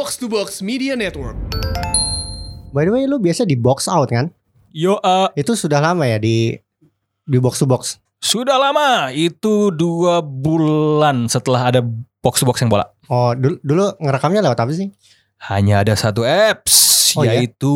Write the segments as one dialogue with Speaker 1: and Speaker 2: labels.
Speaker 1: Box to Box Media Network.
Speaker 2: By the way, lu biasa di box out kan?
Speaker 3: Yo, eh,
Speaker 2: Itu sudah lama ya di di box to box.
Speaker 3: sudah lama. Itu dua bulan setelah ada box to box yang bola.
Speaker 2: Oh, dulu, dulu ngerekamnya lewat apa sih?
Speaker 3: Hanya ada satu apps,
Speaker 2: Oh, iya?
Speaker 3: yaitu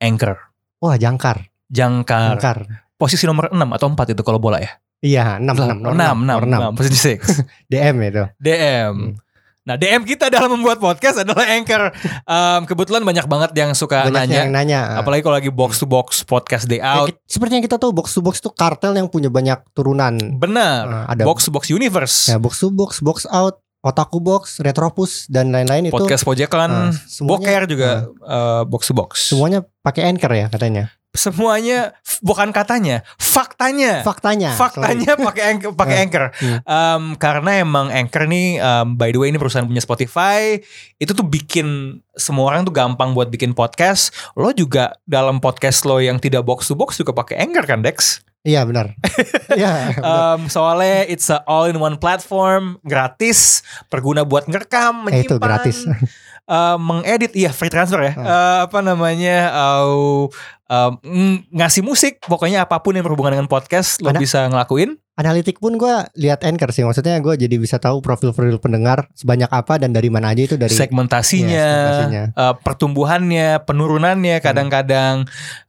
Speaker 3: Anchor.
Speaker 2: Wah, jangkar.
Speaker 3: Jangkar.
Speaker 2: Jangkar.
Speaker 3: Posisi nomor 6 atau 4 itu kalau bola ya?
Speaker 2: Iya, 6 6
Speaker 3: 6, 6, 6, posisi 6.
Speaker 2: DM itu.
Speaker 3: DM.
Speaker 2: Hmm.
Speaker 3: Nah, DM kita dalam membuat podcast adalah Anchor. Em, kebetulan banyak banget yang suka
Speaker 2: Banyak
Speaker 3: nanya.
Speaker 2: yang nanya.
Speaker 3: Apalagi kalau lagi box to box podcast day
Speaker 2: Ya,
Speaker 3: out.
Speaker 2: ki- seperti yang kita tahu box to box itu kartel yang punya banyak turunan.
Speaker 3: Benar.
Speaker 2: Nah, ada
Speaker 3: box to box universe.
Speaker 2: ya box to box, box out, otaku box, retropus dan lain-lain itu.
Speaker 3: podcast pojekan.
Speaker 2: semuanya-
Speaker 3: Boker juga eh, box to box.
Speaker 2: Semuanya pakai anchor ya katanya.
Speaker 3: Semuanya bukan katanya, faktanya.
Speaker 2: Faktanya.
Speaker 3: Faktanya pakai anchor, pakai
Speaker 2: Nah,
Speaker 3: anchor. Em, karena emang anchor nih, em, by the way ini perusahaan punya Spotify, itu tuh bikin semua orang tuh gampang buat bikin podcast. Lo juga dalam podcast lo yang tidak box to box juga pakai anchor kan Dex?
Speaker 2: Iya benar. Iya.
Speaker 3: Em, soalnya it's a all in one platform, gratis, berguna buat ngerekam,
Speaker 2: Eh, itu
Speaker 3: menyimpan,
Speaker 2: gratis.
Speaker 3: eh, mengedit, iya free transfer ya.
Speaker 2: Hmm.
Speaker 3: Eh, apa namanya? em, ng- ngasih musik, pokoknya apa pun yang berhubungan dengan podcast lo bisa ngelakuin.
Speaker 2: Analitik pun gue lihat anchor sih. Maksudnya gue jadi bisa tahu profil-profil pendengar sebanyak apa dan dari mana aja itu dari
Speaker 3: segmentasinya,
Speaker 2: Iya, segmentasinya.
Speaker 3: eh, pertumbuhannya, penurunannya
Speaker 2: Hmm.
Speaker 3: kadang-kadang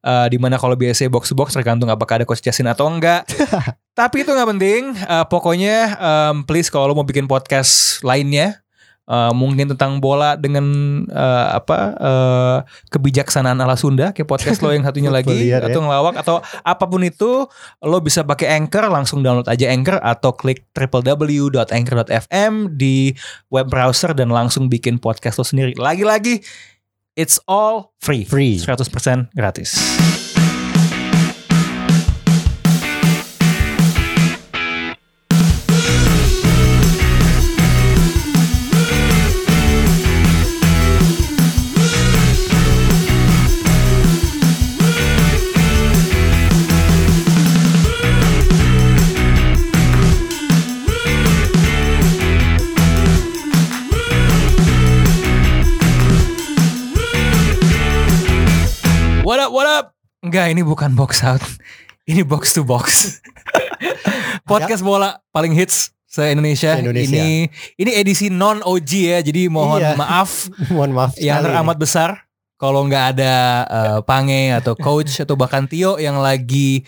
Speaker 3: eh, di mana kalau biasanya box to box tergantung apakah ada coach Jasin atau enggak. Tapi itu nggak penting. Eh, pokoknya em, please kalau lo mau bikin podcast lainnya eh, mungkin tentang bola dengan eh, apa eh, kebijaksanaan ala Sunda kayak podcast lo yang satunya lagi
Speaker 2: Liar ya.
Speaker 3: atau ngelawak atau apa pun itu lo bisa pakai Anchor langsung download aja Anchor atau klik www.anchor.fm di web browser dan langsung bikin podcast lo sendiri. Lagi-lagi it's all free.
Speaker 2: Free.
Speaker 3: 100% gratis. What up? Enggak, ini bukan box out. Ini box to box. Podcast bola paling hits se-Indonesia.
Speaker 2: Se-Indonesia.
Speaker 3: Ini ini edisi non OG ya. Jadi mohon
Speaker 2: Iya.
Speaker 3: maaf
Speaker 2: Mohon maaf.
Speaker 3: yang teramat besar kalau nggak ada eh, Pange atau coach atau bahkan Tio yang lagi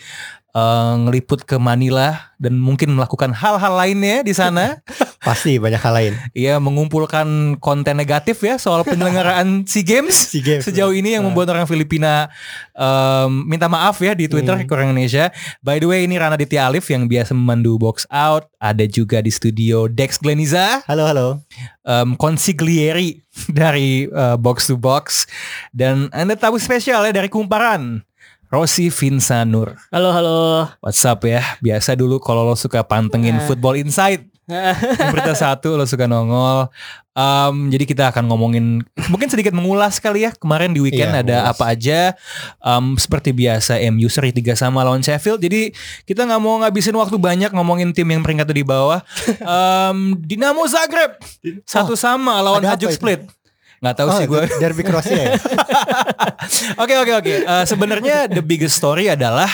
Speaker 3: eh, ngeliput ke Manila dan mungkin melakukan hal-hal lainnya di sana.
Speaker 2: Pasti banyak hal lain.
Speaker 3: Ia mengumpulkan konten negatif ya soal penyelenggaraan SEA Games
Speaker 2: Si Games.
Speaker 3: sejauh ini yang
Speaker 2: Nah.
Speaker 3: membuat orang Filipina em, minta maaf ya di Twitter
Speaker 2: Hmm.
Speaker 3: orang Indonesia. By the way ini Rana Ditya Alif yang biasa memandu box out. Ada juga di studio Dex Gleniza,
Speaker 2: Halo halo.
Speaker 3: em, consiglieri dari eh, box to box dan ada tamu spesial ya dari Kumparan. Rosi Vinsanur.
Speaker 4: Halo halo.
Speaker 3: What's up ya? Biasa dulu kalau lo suka pantengin
Speaker 4: Eh.
Speaker 3: Football Insight berita satu lo suka nongol. Em, jadi kita akan ngomongin mungkin sedikit mengulas kali ya kemarin di weekend
Speaker 2: Iya,
Speaker 3: ada
Speaker 2: mengulas.
Speaker 3: apa aja. Em, seperti biasa MU seri 3 sama lawan Sheffield. Jadi kita nggak mau ngabisin waktu banyak ngomongin tim yang peringkat di bawah. Em, Dinamo Zagreb satu sama lawan Hajduk
Speaker 2: itu?
Speaker 3: Nggak tahu
Speaker 2: Oh,
Speaker 3: sih gue.
Speaker 2: Derby Kroasia ya.
Speaker 3: Oke oke oke. Eh, Sebenarnya the biggest story adalah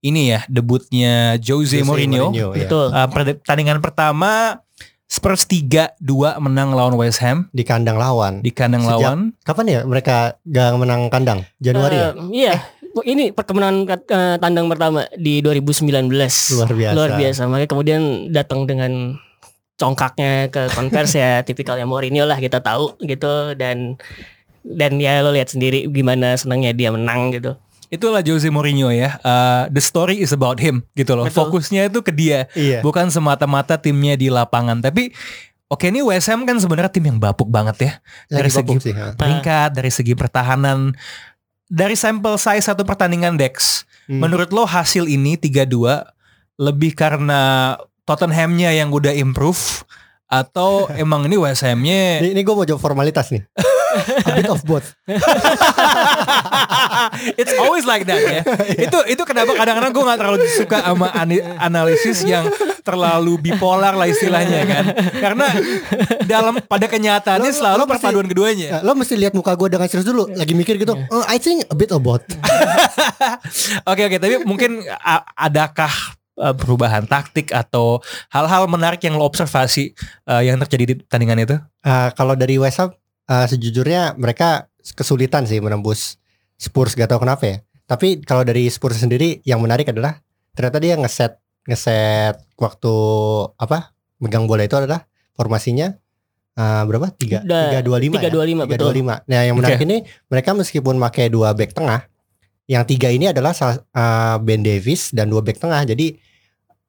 Speaker 3: ini ya debutnya Jose,
Speaker 2: Jose
Speaker 3: Mourinho.
Speaker 2: Mourinho, ya.
Speaker 4: Betul.
Speaker 3: Uh, pertandingan pertama Spurs 3-2 menang lawan West Ham
Speaker 2: Di kandang lawan.
Speaker 3: di kandang
Speaker 2: Sejak-
Speaker 3: lawan.
Speaker 2: Kapan ya mereka gak menang kandang? Januari ya?
Speaker 4: Eh, Iya. Ini pertemuan eh, tandang pertama di 2019.
Speaker 2: Luar biasa.
Speaker 4: Luar biasa. Makanya kemudian datang dengan congkaknya ke konvers ya tipikalnya Mourinho lah kita tahu gitu dan dan ya lo lihat sendiri gimana senangnya dia menang gitu.
Speaker 3: Itulah Jose Mourinho ya. Uh, the story is about him gitu loh.
Speaker 4: Betul.
Speaker 3: Fokusnya itu ke dia,
Speaker 2: Iya.
Speaker 3: bukan semata-mata timnya di lapangan. Tapi oke ini West Ham kan sebenarnya tim yang bapuk banget ya.
Speaker 2: Lagi
Speaker 3: dari segi
Speaker 2: sih. ha.
Speaker 3: peringkat, dari segi pertahanan, dari sampel size satu pertandingan Dex.
Speaker 2: Hmm.
Speaker 3: Menurut lo hasil ini 3-2 lebih karena Tottenhamnya yang udah improve atau emang ini West Hamnya
Speaker 2: Ini, ini gue mau jawab formalitas nih. A bit of both.
Speaker 3: It's always like that ya. itu itu kenapa kadang-kadang gue gak terlalu suka sama analisis yang terlalu bipolar lah istilahnya kan. Karena dalam pada kenyataannya
Speaker 2: Lo-
Speaker 3: selalu
Speaker 2: lo
Speaker 3: perpaduan keduanya.
Speaker 2: Ya, lo mesti lihat muka gue dengan serius dulu. Lagi mikir gitu. Oh, I think a bit of both.
Speaker 3: Oke oke, tapi mungkin adakah uh, perubahan taktik atau hal-hal menarik yang lo observasi uh, yang terjadi di pertandingan itu?
Speaker 2: Uh, kalau dari West Ham, uh, sejujurnya mereka kesulitan sih menembus Spurs gak tahu kenapa ya. Tapi kalau dari Spurs sendiri yang menarik adalah ternyata dia ngeset ngeset waktu apa megang bola itu adalah formasinya uh, berapa tiga tiga dua lima ya?
Speaker 4: tiga dua lima,
Speaker 2: Tiga
Speaker 4: betul.
Speaker 2: dua lima. Nah yang menarik ini mereka meskipun pakai dua back tengah, yang tiga ini adalah salah- uh, Ben Davis dan dua back tengah. Jadi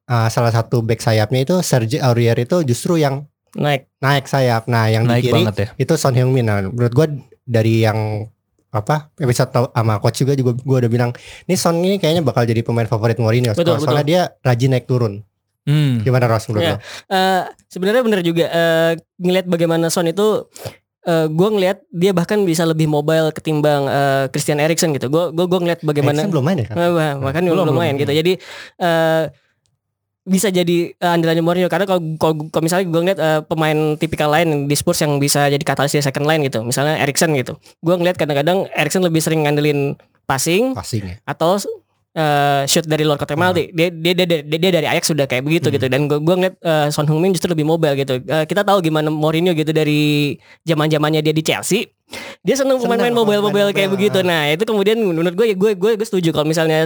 Speaker 2: uh, salah satu back sayapnya itu Serge Aurier itu justru yang
Speaker 4: naik
Speaker 2: naik sayap. Nah yang
Speaker 3: Naik
Speaker 2: di kiri
Speaker 3: banget ya.
Speaker 2: itu Son Heung-min. Nah, menurut gue dari yang apa episode tau- sama coach juga juga gue udah bilang ini Son ini kayaknya bakal jadi pemain favorit Mourinho
Speaker 4: Betul,
Speaker 2: soalnya
Speaker 4: betul.
Speaker 2: dia rajin naik turun
Speaker 3: Hmm.
Speaker 2: gimana Ross menurut
Speaker 4: Ya.
Speaker 2: lo?
Speaker 4: Eh, sebenarnya benar juga eh, ngelihat bagaimana Son itu eh gue ngelihat dia bahkan bisa lebih mobile ketimbang eh, Christian Eriksen gitu. Gue gue gue ngelihat bagaimana
Speaker 2: Eriksen belum main ya kan?
Speaker 4: Bah- bahkan
Speaker 3: Belum,
Speaker 4: belum,
Speaker 3: belum.
Speaker 4: main gitu. Jadi eh bisa jadi eh, andalannya Mourinho karena kalau kalau misalnya gue ngeliat eh, pemain tipikal lain di Spurs yang bisa jadi katalis di second line gitu, misalnya Eriksen gitu. Gue ngeliat kadang-kadang Eriksen lebih sering ngandelin passing
Speaker 2: Passing ya.
Speaker 4: atau eh, shoot dari luar kotak penalti. Dia, dia, dia, dia, dia dari Ajax sudah kayak begitu
Speaker 2: Hmm.
Speaker 4: gitu. Dan gue gue ngeliat eh, Son Heung-min justru lebih mobile gitu. Eh, kita tahu gimana Mourinho gitu dari zaman zamannya dia di Chelsea. Dia seneng pemain-pemain mobile-mobile kayak begitu. Nah itu kemudian menurut gue gue gue gue setuju kalau misalnya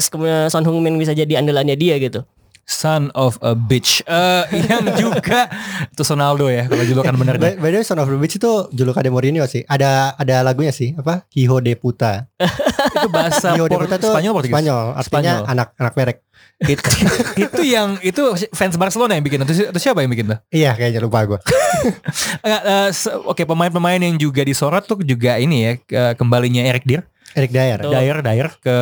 Speaker 4: Son Heung-min bisa jadi andalannya dia gitu.
Speaker 3: Son of a bitch. Eh, yang juga itu Ronaldo ya kalau julukan bener
Speaker 2: By, by the way Son of the Beach itu julukan Mourinho sih. Ada ada lagunya sih apa? Hijo de puta.
Speaker 3: itu bahasa
Speaker 2: Hijo de puta tuh
Speaker 3: Spanyol Portugis.
Speaker 2: Spanyol. Artinya
Speaker 3: Spanyol.
Speaker 2: anak anak merek.
Speaker 3: Itu, itu yang itu fans Barcelona yang bikin atau, atau siapa yang bikin tuh?
Speaker 2: Iya kayaknya lupa gue.
Speaker 3: Eh, se- Oke pemain-pemain yang juga disorot tuh juga ini ya ke- kembalinya Eric Dier,
Speaker 2: Eric Dyer.
Speaker 4: Tuh.
Speaker 3: Dyer, Dyer ke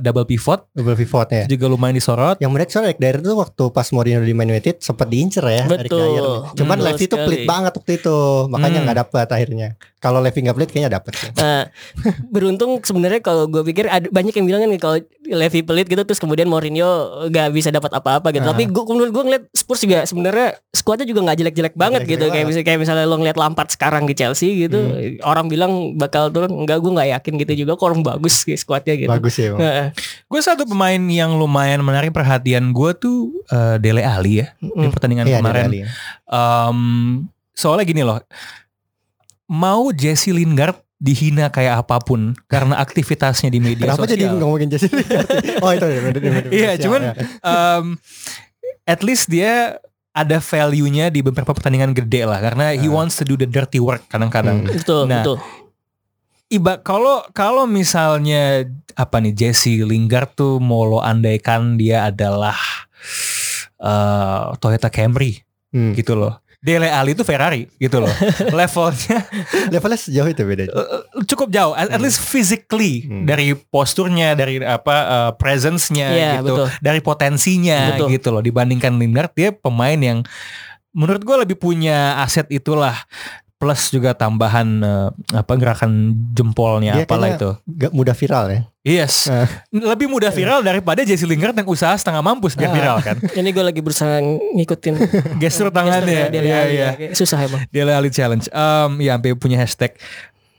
Speaker 3: double pivot
Speaker 2: Double pivotnya.
Speaker 3: juga lumayan disorot.
Speaker 2: Yang menarik soalnya Eric Dyer itu waktu pas Mourinho di Man United sempat diincer ya Eric
Speaker 4: Betul.
Speaker 2: Dyer. Cuman
Speaker 4: Betul
Speaker 2: Levy itu pelit banget waktu itu. Makanya
Speaker 3: Hmm.
Speaker 2: nggak dapet akhirnya. Kalau Levy nggak pelit kayaknya dapet.
Speaker 4: Nah, beruntung sebenarnya kalau gue pikir ada banyak yang bilang kan kalau Levy pelit gitu terus kemudian Mourinho gak bisa dapat apa-apa gitu.
Speaker 2: Ah.
Speaker 4: Tapi gue menurut gue ngeliat Spurs juga sebenarnya skuadnya juga nggak jelek-jelek banget
Speaker 2: jelek-jelek
Speaker 4: gitu. Kayak
Speaker 2: banget.
Speaker 4: misalnya kayak misalnya lo ngeliat Lampard sekarang di Chelsea gitu, orang bilang bakal turun. Enggak, gue nggak yakin gitu juga. Kok orang bagus sih skuadnya gitu.
Speaker 2: Bagus ya. Bang.
Speaker 4: Heeh.
Speaker 3: Gue satu pemain yang lumayan menarik perhatian gue tuh eh, Dele Ali ya di
Speaker 4: Mm.
Speaker 3: pertandingan
Speaker 2: Iya,
Speaker 3: kemarin. Em, soalnya gini loh, mau Jesse Lingard dihina kayak apa pun karena aktivitasnya di media
Speaker 2: Kenapa
Speaker 3: sosial.
Speaker 2: jadi ngomongin Jesse Lingard? oh itu ya. bener- bener-
Speaker 3: Iya, cuman
Speaker 2: ya.
Speaker 3: um, at least dia ada value-nya di beberapa pertandingan gede lah karena he
Speaker 2: Ah.
Speaker 3: wants to do the dirty work kadang-kadang.
Speaker 2: Hmm.
Speaker 4: Betul,
Speaker 3: Nah,
Speaker 4: betul.
Speaker 3: Iba kalau kalau misalnya apa nih Jesse Lingard tuh mau lo andaikan dia adalah eh, Toyota Camry
Speaker 2: Hmm.
Speaker 3: gitu loh. Dele Ali itu Ferrari gitu loh. Levelnya
Speaker 2: Levelnya sejauh itu beda.
Speaker 3: eh, cukup jauh at, at
Speaker 2: Hmm.
Speaker 3: least physically
Speaker 2: Hmm.
Speaker 3: dari posturnya dari apa eh, presence-nya
Speaker 4: Iya,
Speaker 3: gitu
Speaker 4: betul.
Speaker 3: dari potensinya
Speaker 4: Betul.
Speaker 3: gitu loh dibandingkan Lingard dia pemain yang menurut gue lebih punya aset itulah plus juga tambahan eh, apa gerakan jempolnya
Speaker 2: Dia
Speaker 3: apalah itu
Speaker 2: Gak mudah viral ya.
Speaker 3: yes
Speaker 2: Eh.
Speaker 3: lebih mudah viral daripada Jesse Lingard yang usaha setengah mampus biar
Speaker 2: Ah.
Speaker 3: viral kan
Speaker 4: Ini gue lagi berusaha ngikutin
Speaker 3: gestur tangannya iya iya
Speaker 4: ya. Kayak Susah emang.
Speaker 3: Dele Alli Challenge. Um, ya sampai punya hashtag.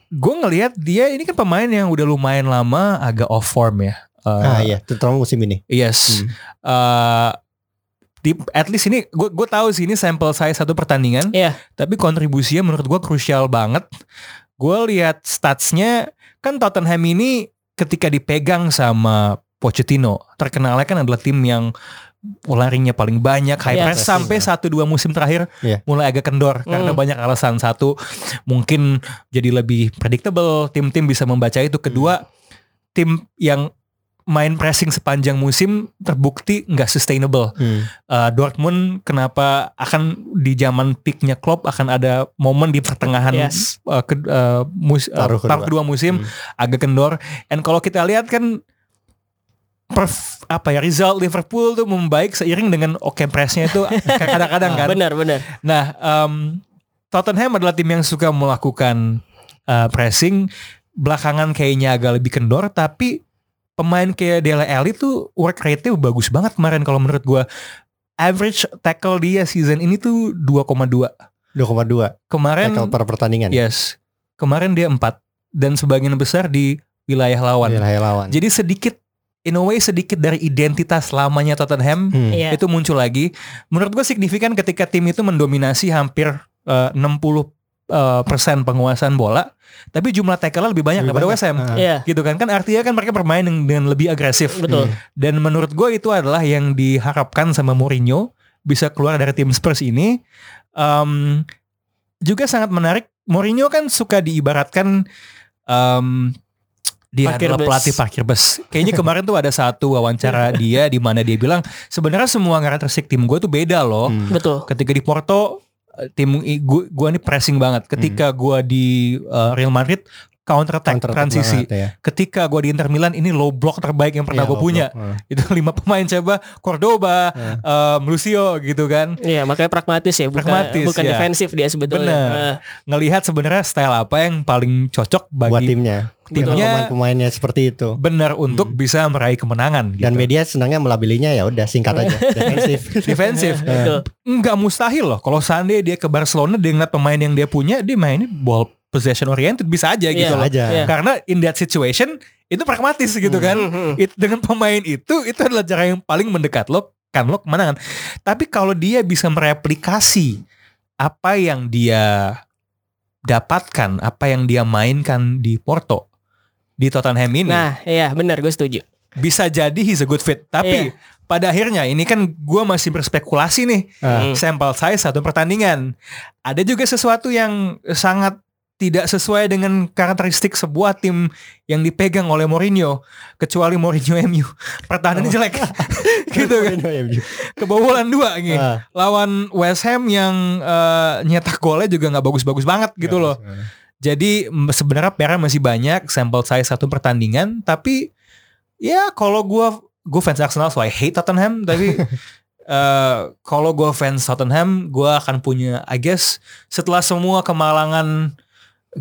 Speaker 3: Gue ngelihat dia ini kan pemain yang udah lumayan lama agak off form ya. Uh,
Speaker 2: ah iya, terutama musim ini.
Speaker 3: Yes.
Speaker 2: Hmm.
Speaker 3: Uh, di at least ini gue gue tahu sih ini sampel saya satu pertandingan.
Speaker 4: Iya.
Speaker 3: Tapi kontribusinya menurut gue krusial banget. Gue lihat statsnya kan Tottenham ini ketika dipegang sama Pochettino terkenalnya kan adalah tim yang larinya paling banyak high
Speaker 4: Iya,
Speaker 3: press sampai
Speaker 2: ya.
Speaker 3: satu dua musim terakhir
Speaker 2: Iya.
Speaker 3: mulai agak kendor karena
Speaker 4: Hmm.
Speaker 3: banyak alasan satu mungkin jadi lebih predictable tim-tim bisa membaca itu kedua tim yang main pressing sepanjang musim terbukti nggak sustainable
Speaker 2: Hmm.
Speaker 3: Uh, Dortmund kenapa akan di zaman peaknya Klopp akan ada momen di pertengahan
Speaker 4: Yes.
Speaker 3: uh, ke- uh, mus- uh,
Speaker 2: Paruh kedua.
Speaker 3: kedua musim
Speaker 2: Hmm.
Speaker 3: agak kendor. And kalau kita lihat kan perf, apa ya result Liverpool tuh membaik seiring dengan oke pressnya itu kadang-kadang kan.
Speaker 4: Benar, benar.
Speaker 3: Nah, um, Tottenham adalah tim yang suka melakukan uh, pressing belakangan kayaknya agak lebih kendor tapi pemain kayak Dele Alli tuh work rate-nya bagus banget kemarin kalau menurut gua average tackle dia season ini tuh 2,2
Speaker 2: 2,2
Speaker 3: kemarin
Speaker 2: tackle per pertandingan.
Speaker 3: yes kemarin dia 4 dan sebagian besar di wilayah lawan
Speaker 2: Wilayah lawan.
Speaker 3: jadi sedikit in a way sedikit dari identitas lamanya Tottenham
Speaker 2: Hmm.
Speaker 4: Iya.
Speaker 3: itu muncul lagi. Menurut gue signifikan ketika tim itu mendominasi hampir eh, 60 eh, persen penguasaan bola, tapi jumlah tackle lebih banyak
Speaker 2: Lebih
Speaker 3: daripada
Speaker 2: banyak.
Speaker 3: West Ham.
Speaker 2: Ah.
Speaker 4: Iya,
Speaker 3: Gitu kan? Kan artinya kan mereka bermain dengan, lebih agresif.
Speaker 4: betul.
Speaker 3: Dan menurut gue itu adalah yang diharapkan sama Mourinho bisa keluar dari tim Spurs ini. Em, juga sangat menarik. Mourinho kan suka diibaratkan em, dia
Speaker 4: Parkir
Speaker 3: adalah
Speaker 4: bus.
Speaker 3: pelatih parkir bus. Kayaknya kemarin tuh ada satu wawancara dia di mana dia bilang sebenarnya semua karakteristik tim gue tuh beda loh.
Speaker 2: Hmm.
Speaker 4: Betul.
Speaker 3: Ketika di Porto tim gue gua ini pressing banget. Ketika gua di eh, Real Madrid counter attack
Speaker 2: Counter attack
Speaker 3: transisi.
Speaker 2: banget ya.
Speaker 3: Ketika gua di Inter Milan ini low block terbaik yang pernah
Speaker 2: Iya,
Speaker 3: gue punya.
Speaker 2: block. Ah.
Speaker 3: Itu lima pemain coba Cordoba,
Speaker 2: Ah.
Speaker 3: em, Lucio gitu kan.
Speaker 4: Iya, makanya pragmatis ya, bukan
Speaker 3: Pragmatis,
Speaker 4: bukan
Speaker 3: ya.
Speaker 4: defensif dia sebetulnya.
Speaker 3: Bener.
Speaker 4: Eh,
Speaker 3: Ngelihat sebenarnya style apa yang paling cocok
Speaker 2: buat
Speaker 3: bagi
Speaker 2: timnya.
Speaker 3: timnya
Speaker 2: pemain-pemainnya seperti itu.
Speaker 3: benar untuk
Speaker 2: Hmm.
Speaker 3: bisa meraih kemenangan gitu.
Speaker 2: Dan media senangnya melabelinya ya udah singkat aja defensif.
Speaker 3: defensif.
Speaker 4: betul.
Speaker 3: Nggak mustahil loh kalau seandainya dia ke Barcelona dia ngeliat pemain yang dia punya dia mainnya ball possession oriented bisa aja gitu
Speaker 4: Iya,
Speaker 3: loh.
Speaker 2: aja.
Speaker 4: Iya.
Speaker 3: Karena in that situation itu pragmatis gitu kan.
Speaker 4: Hmm, hmm.
Speaker 3: It- dengan pemain itu itu adalah cara yang paling mendekat lo kan lo kemenangan. Tapi kalau dia bisa mereplikasi apa yang dia dapatkan, apa yang dia mainkan di Porto di Tottenham ini
Speaker 4: Nah, iya benar gue setuju.
Speaker 3: bisa jadi he's a good fit. Tapi pada akhirnya ini kan gua masih berspekulasi nih.
Speaker 4: Hmm.
Speaker 3: sampel size satu pertandingan. Ada juga sesuatu yang sangat tidak sesuai dengan karakteristik sebuah tim yang dipegang oleh Mourinho kecuali Mourinho MU pertahanannya
Speaker 2: Oh.
Speaker 3: jelek. Gitu kan. Kebobolan dua nih
Speaker 2: Ah.
Speaker 3: lawan West Ham yang eh, nyetak golnya juga nggak bagus-bagus banget gitu loh. jadi m- sebenarnya PR masih banyak sampel size satu pertandingan tapi ya kalau gua gue fans Arsenal so I hate Tottenham tapi eh kalau gue fans Tottenham gua akan punya I guess setelah semua kemalangan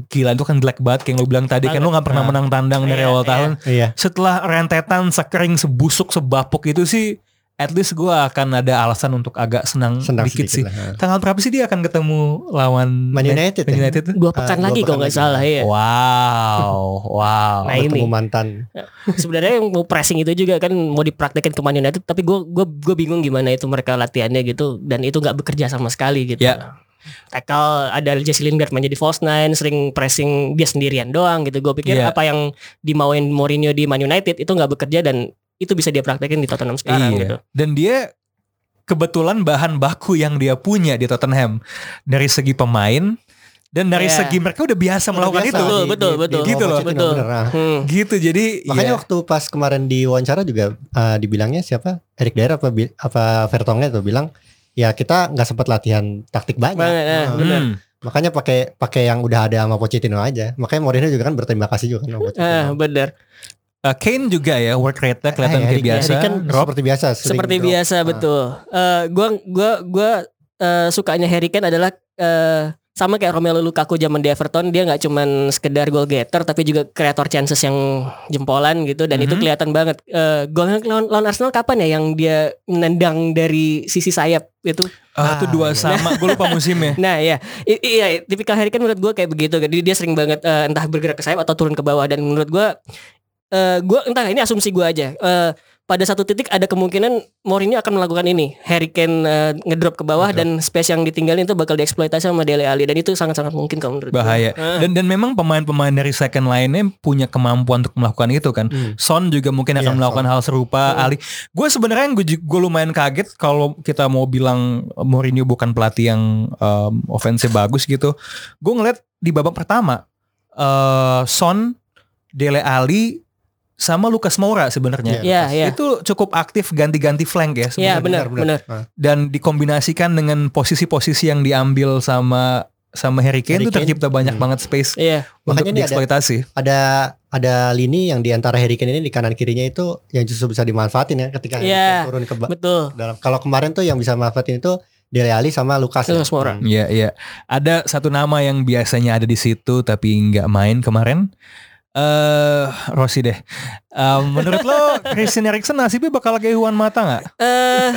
Speaker 3: gila itu kan black banget kayak yang lo bilang tadi kan lo nggak pernah
Speaker 2: Nah.
Speaker 3: menang tandang dari
Speaker 4: Iya,
Speaker 3: awal
Speaker 4: iya.
Speaker 3: tahun
Speaker 2: Iya.
Speaker 3: setelah rentetan sekering sebusuk sebapuk itu sih at least gua akan ada alasan untuk agak senang,
Speaker 2: Senang
Speaker 3: dikit sih
Speaker 2: lah.
Speaker 3: tanggal berapa sih dia akan ketemu lawan
Speaker 2: Man United
Speaker 3: Man
Speaker 2: ya?
Speaker 3: United tuh?
Speaker 4: Dua
Speaker 2: Ah,
Speaker 4: pekan
Speaker 2: dua
Speaker 4: lagi kalau nggak salah ya.
Speaker 3: Wow, wow.
Speaker 4: Nah, ini.
Speaker 2: mantan.
Speaker 4: Sebenarnya yang mau pressing itu juga kan mau dipraktekin ke Man United, tapi gue gue gue bingung gimana itu mereka latihannya gitu dan itu nggak bekerja sama sekali gitu.
Speaker 3: Ya.
Speaker 4: Tackle ada Jesse Lingard menjadi false nine, sering pressing dia sendirian doang gitu. Gue pikir
Speaker 3: Iya.
Speaker 4: apa yang dimauin Mourinho di Man United itu nggak bekerja dan itu bisa dia praktekin di Tottenham sekarang
Speaker 3: Iya.
Speaker 4: gitu.
Speaker 3: Dan dia kebetulan bahan baku yang dia punya di Tottenham dari segi pemain dan dari
Speaker 4: Iya.
Speaker 3: segi mereka udah biasa melakukan
Speaker 2: Biasa
Speaker 3: itu.
Speaker 4: Betul, betul, betul.
Speaker 3: Gitu loh.
Speaker 4: Betul.
Speaker 2: bener, ah.
Speaker 4: Hmm.
Speaker 3: Gitu jadi
Speaker 2: Makanya
Speaker 3: ya,
Speaker 2: waktu pas kemarin di wawancara juga ah, dibilangnya siapa? Eric Dyer apa apa Vertonghen tuh bilang ya kita nggak sempat latihan taktik banyak.
Speaker 4: Banyak, ya,
Speaker 2: Ah,
Speaker 4: bener.
Speaker 3: hmm,
Speaker 2: makanya pakai pakai yang udah ada sama Pochettino aja. Makanya Mourinho juga kan berterima kasih juga kan sama Pochettino.
Speaker 4: Ah, bener.
Speaker 3: uh, Kane juga ya work rate-nya kelihatan
Speaker 2: Eh,
Speaker 3: kayak
Speaker 2: Harry-
Speaker 3: biasa.
Speaker 2: Harry kan
Speaker 3: Rob,
Speaker 2: seperti biasa.
Speaker 4: Seperti
Speaker 2: drop.
Speaker 4: biasa
Speaker 2: Ah.
Speaker 4: betul. Eh gua gua gua eh, sukanya Harry Kane adalah eh, sama kayak Romelu Lukaku zaman di Everton dia nggak cuman sekedar goal getter tapi juga kreator chances yang jempolan gitu dan itu
Speaker 3: Mhm.
Speaker 4: kelihatan banget. Eh gol lawan, lawan Arsenal kapan ya yang dia nendang dari sisi sayap itu?
Speaker 3: ah, itu dua
Speaker 2: iya.
Speaker 3: sama. Gue lupa musimnya.
Speaker 4: Nah ya, I- iya tipikal Harry Kane menurut gua kayak begitu. Jadi dia sering banget eh, entah bergerak ke sayap atau turun ke bawah dan menurut gua eh gua entah ini asumsi gua aja. Eh pada satu titik ada kemungkinan Mourinho akan melakukan ini. Harry Kane eh, ngedrop ke bawah
Speaker 2: Ngedrop.
Speaker 4: dan space yang ditinggalin itu bakal dieksploitasi sama Dele Alli dan itu sangat-sangat mungkin kalau menurut.
Speaker 3: Bahaya.
Speaker 4: Eh,
Speaker 3: Dan dan memang pemain-pemain dari second line-nya punya kemampuan untuk melakukan itu kan.
Speaker 2: Hmm.
Speaker 3: Son juga mungkin akan
Speaker 2: Iya,
Speaker 3: melakukan hal serupa.
Speaker 4: Hmm.
Speaker 3: Ali, gue sebenarnya gue gue lumayan kaget kalau kita mau bilang Mourinho bukan pelatih yang um, offensive bagus gitu. Gue ngeliat di babak pertama eh Son, Dele Ali, sama Lucas Moura sebenarnya.
Speaker 4: Iya, iya.
Speaker 3: Itu cukup aktif ganti-ganti flank ya
Speaker 4: Iya,
Speaker 3: sebenarnya.
Speaker 4: benar, benar.
Speaker 2: Ah.
Speaker 3: Dan dikombinasikan dengan posisi-posisi yang diambil sama sama Harry Kane
Speaker 2: Harry
Speaker 3: itu tercipta banyak
Speaker 2: Hmm.
Speaker 3: banget space
Speaker 4: Iya,
Speaker 3: untuk
Speaker 2: Makanya ini ada-
Speaker 3: dieksploitasi.
Speaker 2: ada ada lini yang di antara Harry Kane ini di kanan kirinya itu yang justru bisa dimanfaatin ya ketika Harry
Speaker 4: Iya.
Speaker 2: Kane turun ke
Speaker 4: betul.
Speaker 2: dalam. Kalau kemarin tuh yang bisa manfaatin itu Dele Alli sama Lukas. ya?
Speaker 4: Lucas Moura.
Speaker 3: Iya, iya. Ada satu nama yang biasanya ada di situ tapi nggak main kemarin. Eh, Rossi deh. Eh, menurut lo Christian Eriksen nasibnya bakal kayak Juan Mata nggak?
Speaker 4: Eh,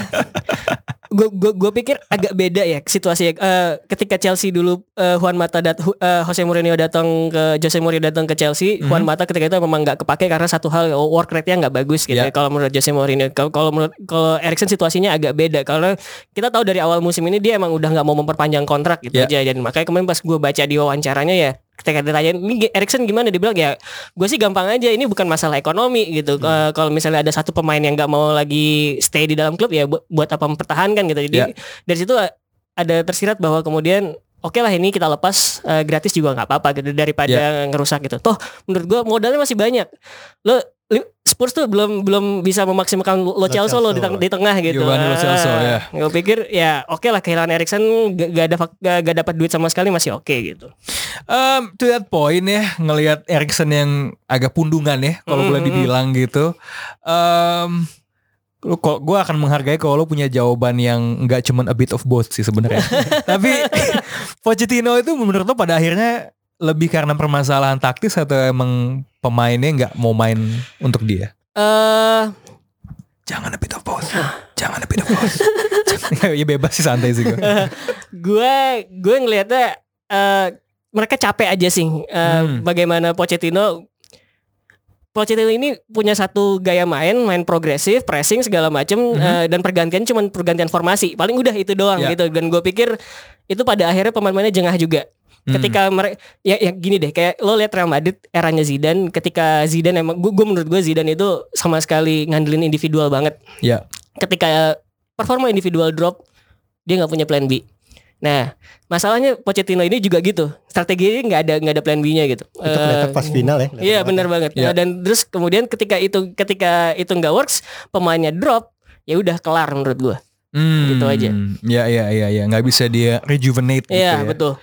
Speaker 4: gue gue pikir agak beda ya situasinya. Eh, ketika Chelsea dulu eh, Juan Mata dat eh, Jose Mourinho datang ke Jose Mourinho datang ke Chelsea,
Speaker 3: Mhm.
Speaker 4: Juan Mata ketika itu memang nggak kepake karena satu hal work rate-nya nggak bagus gitu.
Speaker 3: Ya.
Speaker 4: ya, Kalau menurut Jose Mourinho, kalau kalau menurut kalau Erikson situasinya agak beda karena kita tahu dari awal musim ini dia emang udah nggak mau memperpanjang kontrak gitu
Speaker 3: Ya.
Speaker 4: aja. Dan makanya kemarin pas gue baca di wawancaranya ya ketika ditanyain ini Erikson gimana? Dia bilang ya gue sih gampang aja ini bukan masalah ekonomi gitu. Eh, kalau misalnya ada satu pemain yang nggak mau lagi stay di dalam klub ya bu- buat apa mempertahankan gitu. Jadi
Speaker 3: Ya.
Speaker 4: dari situ eh, ada tersirat bahwa kemudian oke lah ini kita lepas eh, gratis juga nggak apa-apa gitu daripada ngerusak gitu. Toh menurut gue modalnya masih banyak. Lo Spurs tuh belum belum bisa memaksimalkan Lo Celso lo di, teng- di tengah gitu.
Speaker 3: Giovanni Lo Celso, ya.
Speaker 4: Gue pikir ya oke lah kehilangan Erikson gak, gak ada gak, gak dapat duit sama sekali masih oke gitu.
Speaker 3: Um, to that point ya ngelihat Erikson yang agak pundungan ya kalau boleh
Speaker 4: Mhm.
Speaker 3: dibilang gitu. Um, lu kok gue akan menghargai kalau lo punya jawaban yang nggak cuman a bit of both sih sebenarnya. Tapi Pochettino itu menurut lo pada akhirnya lebih karena permasalahan taktis atau emang pemainnya nggak mau main untuk dia?
Speaker 4: Eh
Speaker 3: Jangan a bit of both. Jangan a bit of both. Jangan- ya bebas sih santai sih gue.
Speaker 4: gue gue ngelihatnya eh mereka capek aja sih eh,
Speaker 3: Hmm.
Speaker 4: bagaimana Pochettino Pochettino ini punya satu gaya main, main progresif, pressing segala macem
Speaker 3: Mhm.
Speaker 4: eh, dan pergantian cuman pergantian formasi. Paling udah itu doang
Speaker 3: Ya.
Speaker 4: gitu. Dan gue pikir itu pada akhirnya pemain-pemainnya jengah juga.
Speaker 3: Hmm.
Speaker 4: Ketika mereka ya, ya gini deh, kayak lo lihat Real Madrid eranya Zidane, ketika Zidane emang gue menurut gue Zidane itu sama sekali ngandelin individual banget.
Speaker 3: Ya.
Speaker 4: Ketika performa individual drop, dia nggak punya plan B. Nah, masalahnya Pochettino ini juga gitu. Strateginya nggak ada nggak ada plan B-nya gitu.
Speaker 2: Itu kelihatan
Speaker 4: Eh,
Speaker 2: pas final ya.
Speaker 4: Iya benar banget. Nah, Dan terus kemudian ketika itu ketika itu nggak works, pemainnya drop, ya udah kelar menurut gua.
Speaker 3: Hmm,
Speaker 4: Gitu aja.
Speaker 3: Ya ya ya ya nggak bisa dia rejuvenate gitu
Speaker 4: Iya
Speaker 3: ya.
Speaker 4: betul.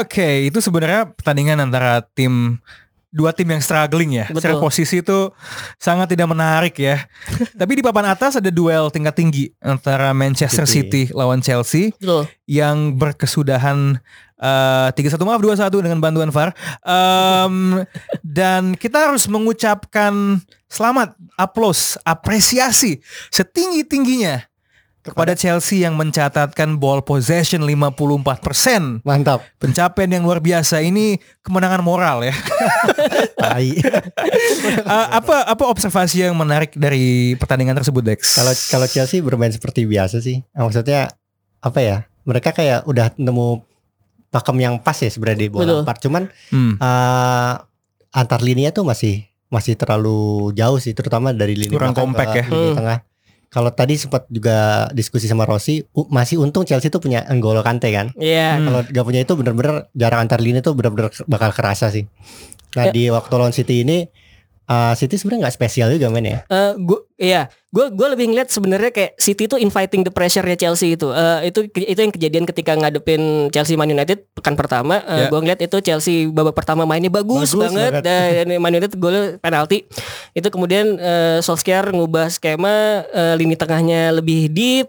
Speaker 3: Oke, itu sebenarnya pertandingan antara tim dua tim yang struggling ya. Secara
Speaker 4: Betul.
Speaker 3: posisi itu sangat tidak menarik ya. Tapi di papan atas ada duel tingkat tinggi antara Manchester
Speaker 2: City.
Speaker 3: City lawan Chelsea
Speaker 4: Betul.
Speaker 3: yang berkesudahan eh, tiga satu maaf dua satu dengan bantuan VAR. Em, dan kita harus mengucapkan selamat, aplaus, apresiasi setinggi tingginya kepada Chelsea yang mencatatkan ball possession 54%.
Speaker 2: Mantap.
Speaker 3: Pencapaian yang luar biasa ini kemenangan moral ya.
Speaker 2: Tai.
Speaker 3: Eh, apa apa observasi yang menarik dari pertandingan tersebut Dex?
Speaker 2: Kalau kalau Chelsea bermain seperti biasa sih. Maksudnya apa ya? Mereka kayak udah nemu pakem yang pas ya sebenarnya di bola empat. Cuman
Speaker 3: Hmm,
Speaker 2: eh antar lininya tuh masih masih terlalu jauh sih, terutama dari lini
Speaker 3: Kurang
Speaker 2: ke
Speaker 3: ya.
Speaker 2: lini
Speaker 4: Hmm.
Speaker 2: tengah. Kalau tadi sempat juga diskusi sama Rossi, masih untung Chelsea tuh punya N'Golo Kante kan.
Speaker 4: Iya.
Speaker 3: Hmm.
Speaker 2: Kalau gak punya itu bener-bener jarak antar lini tuh bener-bener bakal kerasa sih. Nah
Speaker 4: Ya.
Speaker 2: di waktu lawan City ini, eh, City sebenarnya nggak spesial juga main ya.
Speaker 4: Eh, gua iya, gua gua lebih ngeliat sebenarnya kayak City itu inviting the pressure-nya Chelsea itu. Eh, itu itu yang kejadian ketika ngadepin Chelsea Man United pekan pertama.
Speaker 3: Ya.
Speaker 4: Eh, Gua ngeliat itu Chelsea babak pertama mainnya bagus,
Speaker 2: Bagus
Speaker 4: banget.
Speaker 2: banget.
Speaker 4: Dan Man United gol penalti. Itu kemudian eh, Solskjaer ngubah skema eh, lini tengahnya lebih deep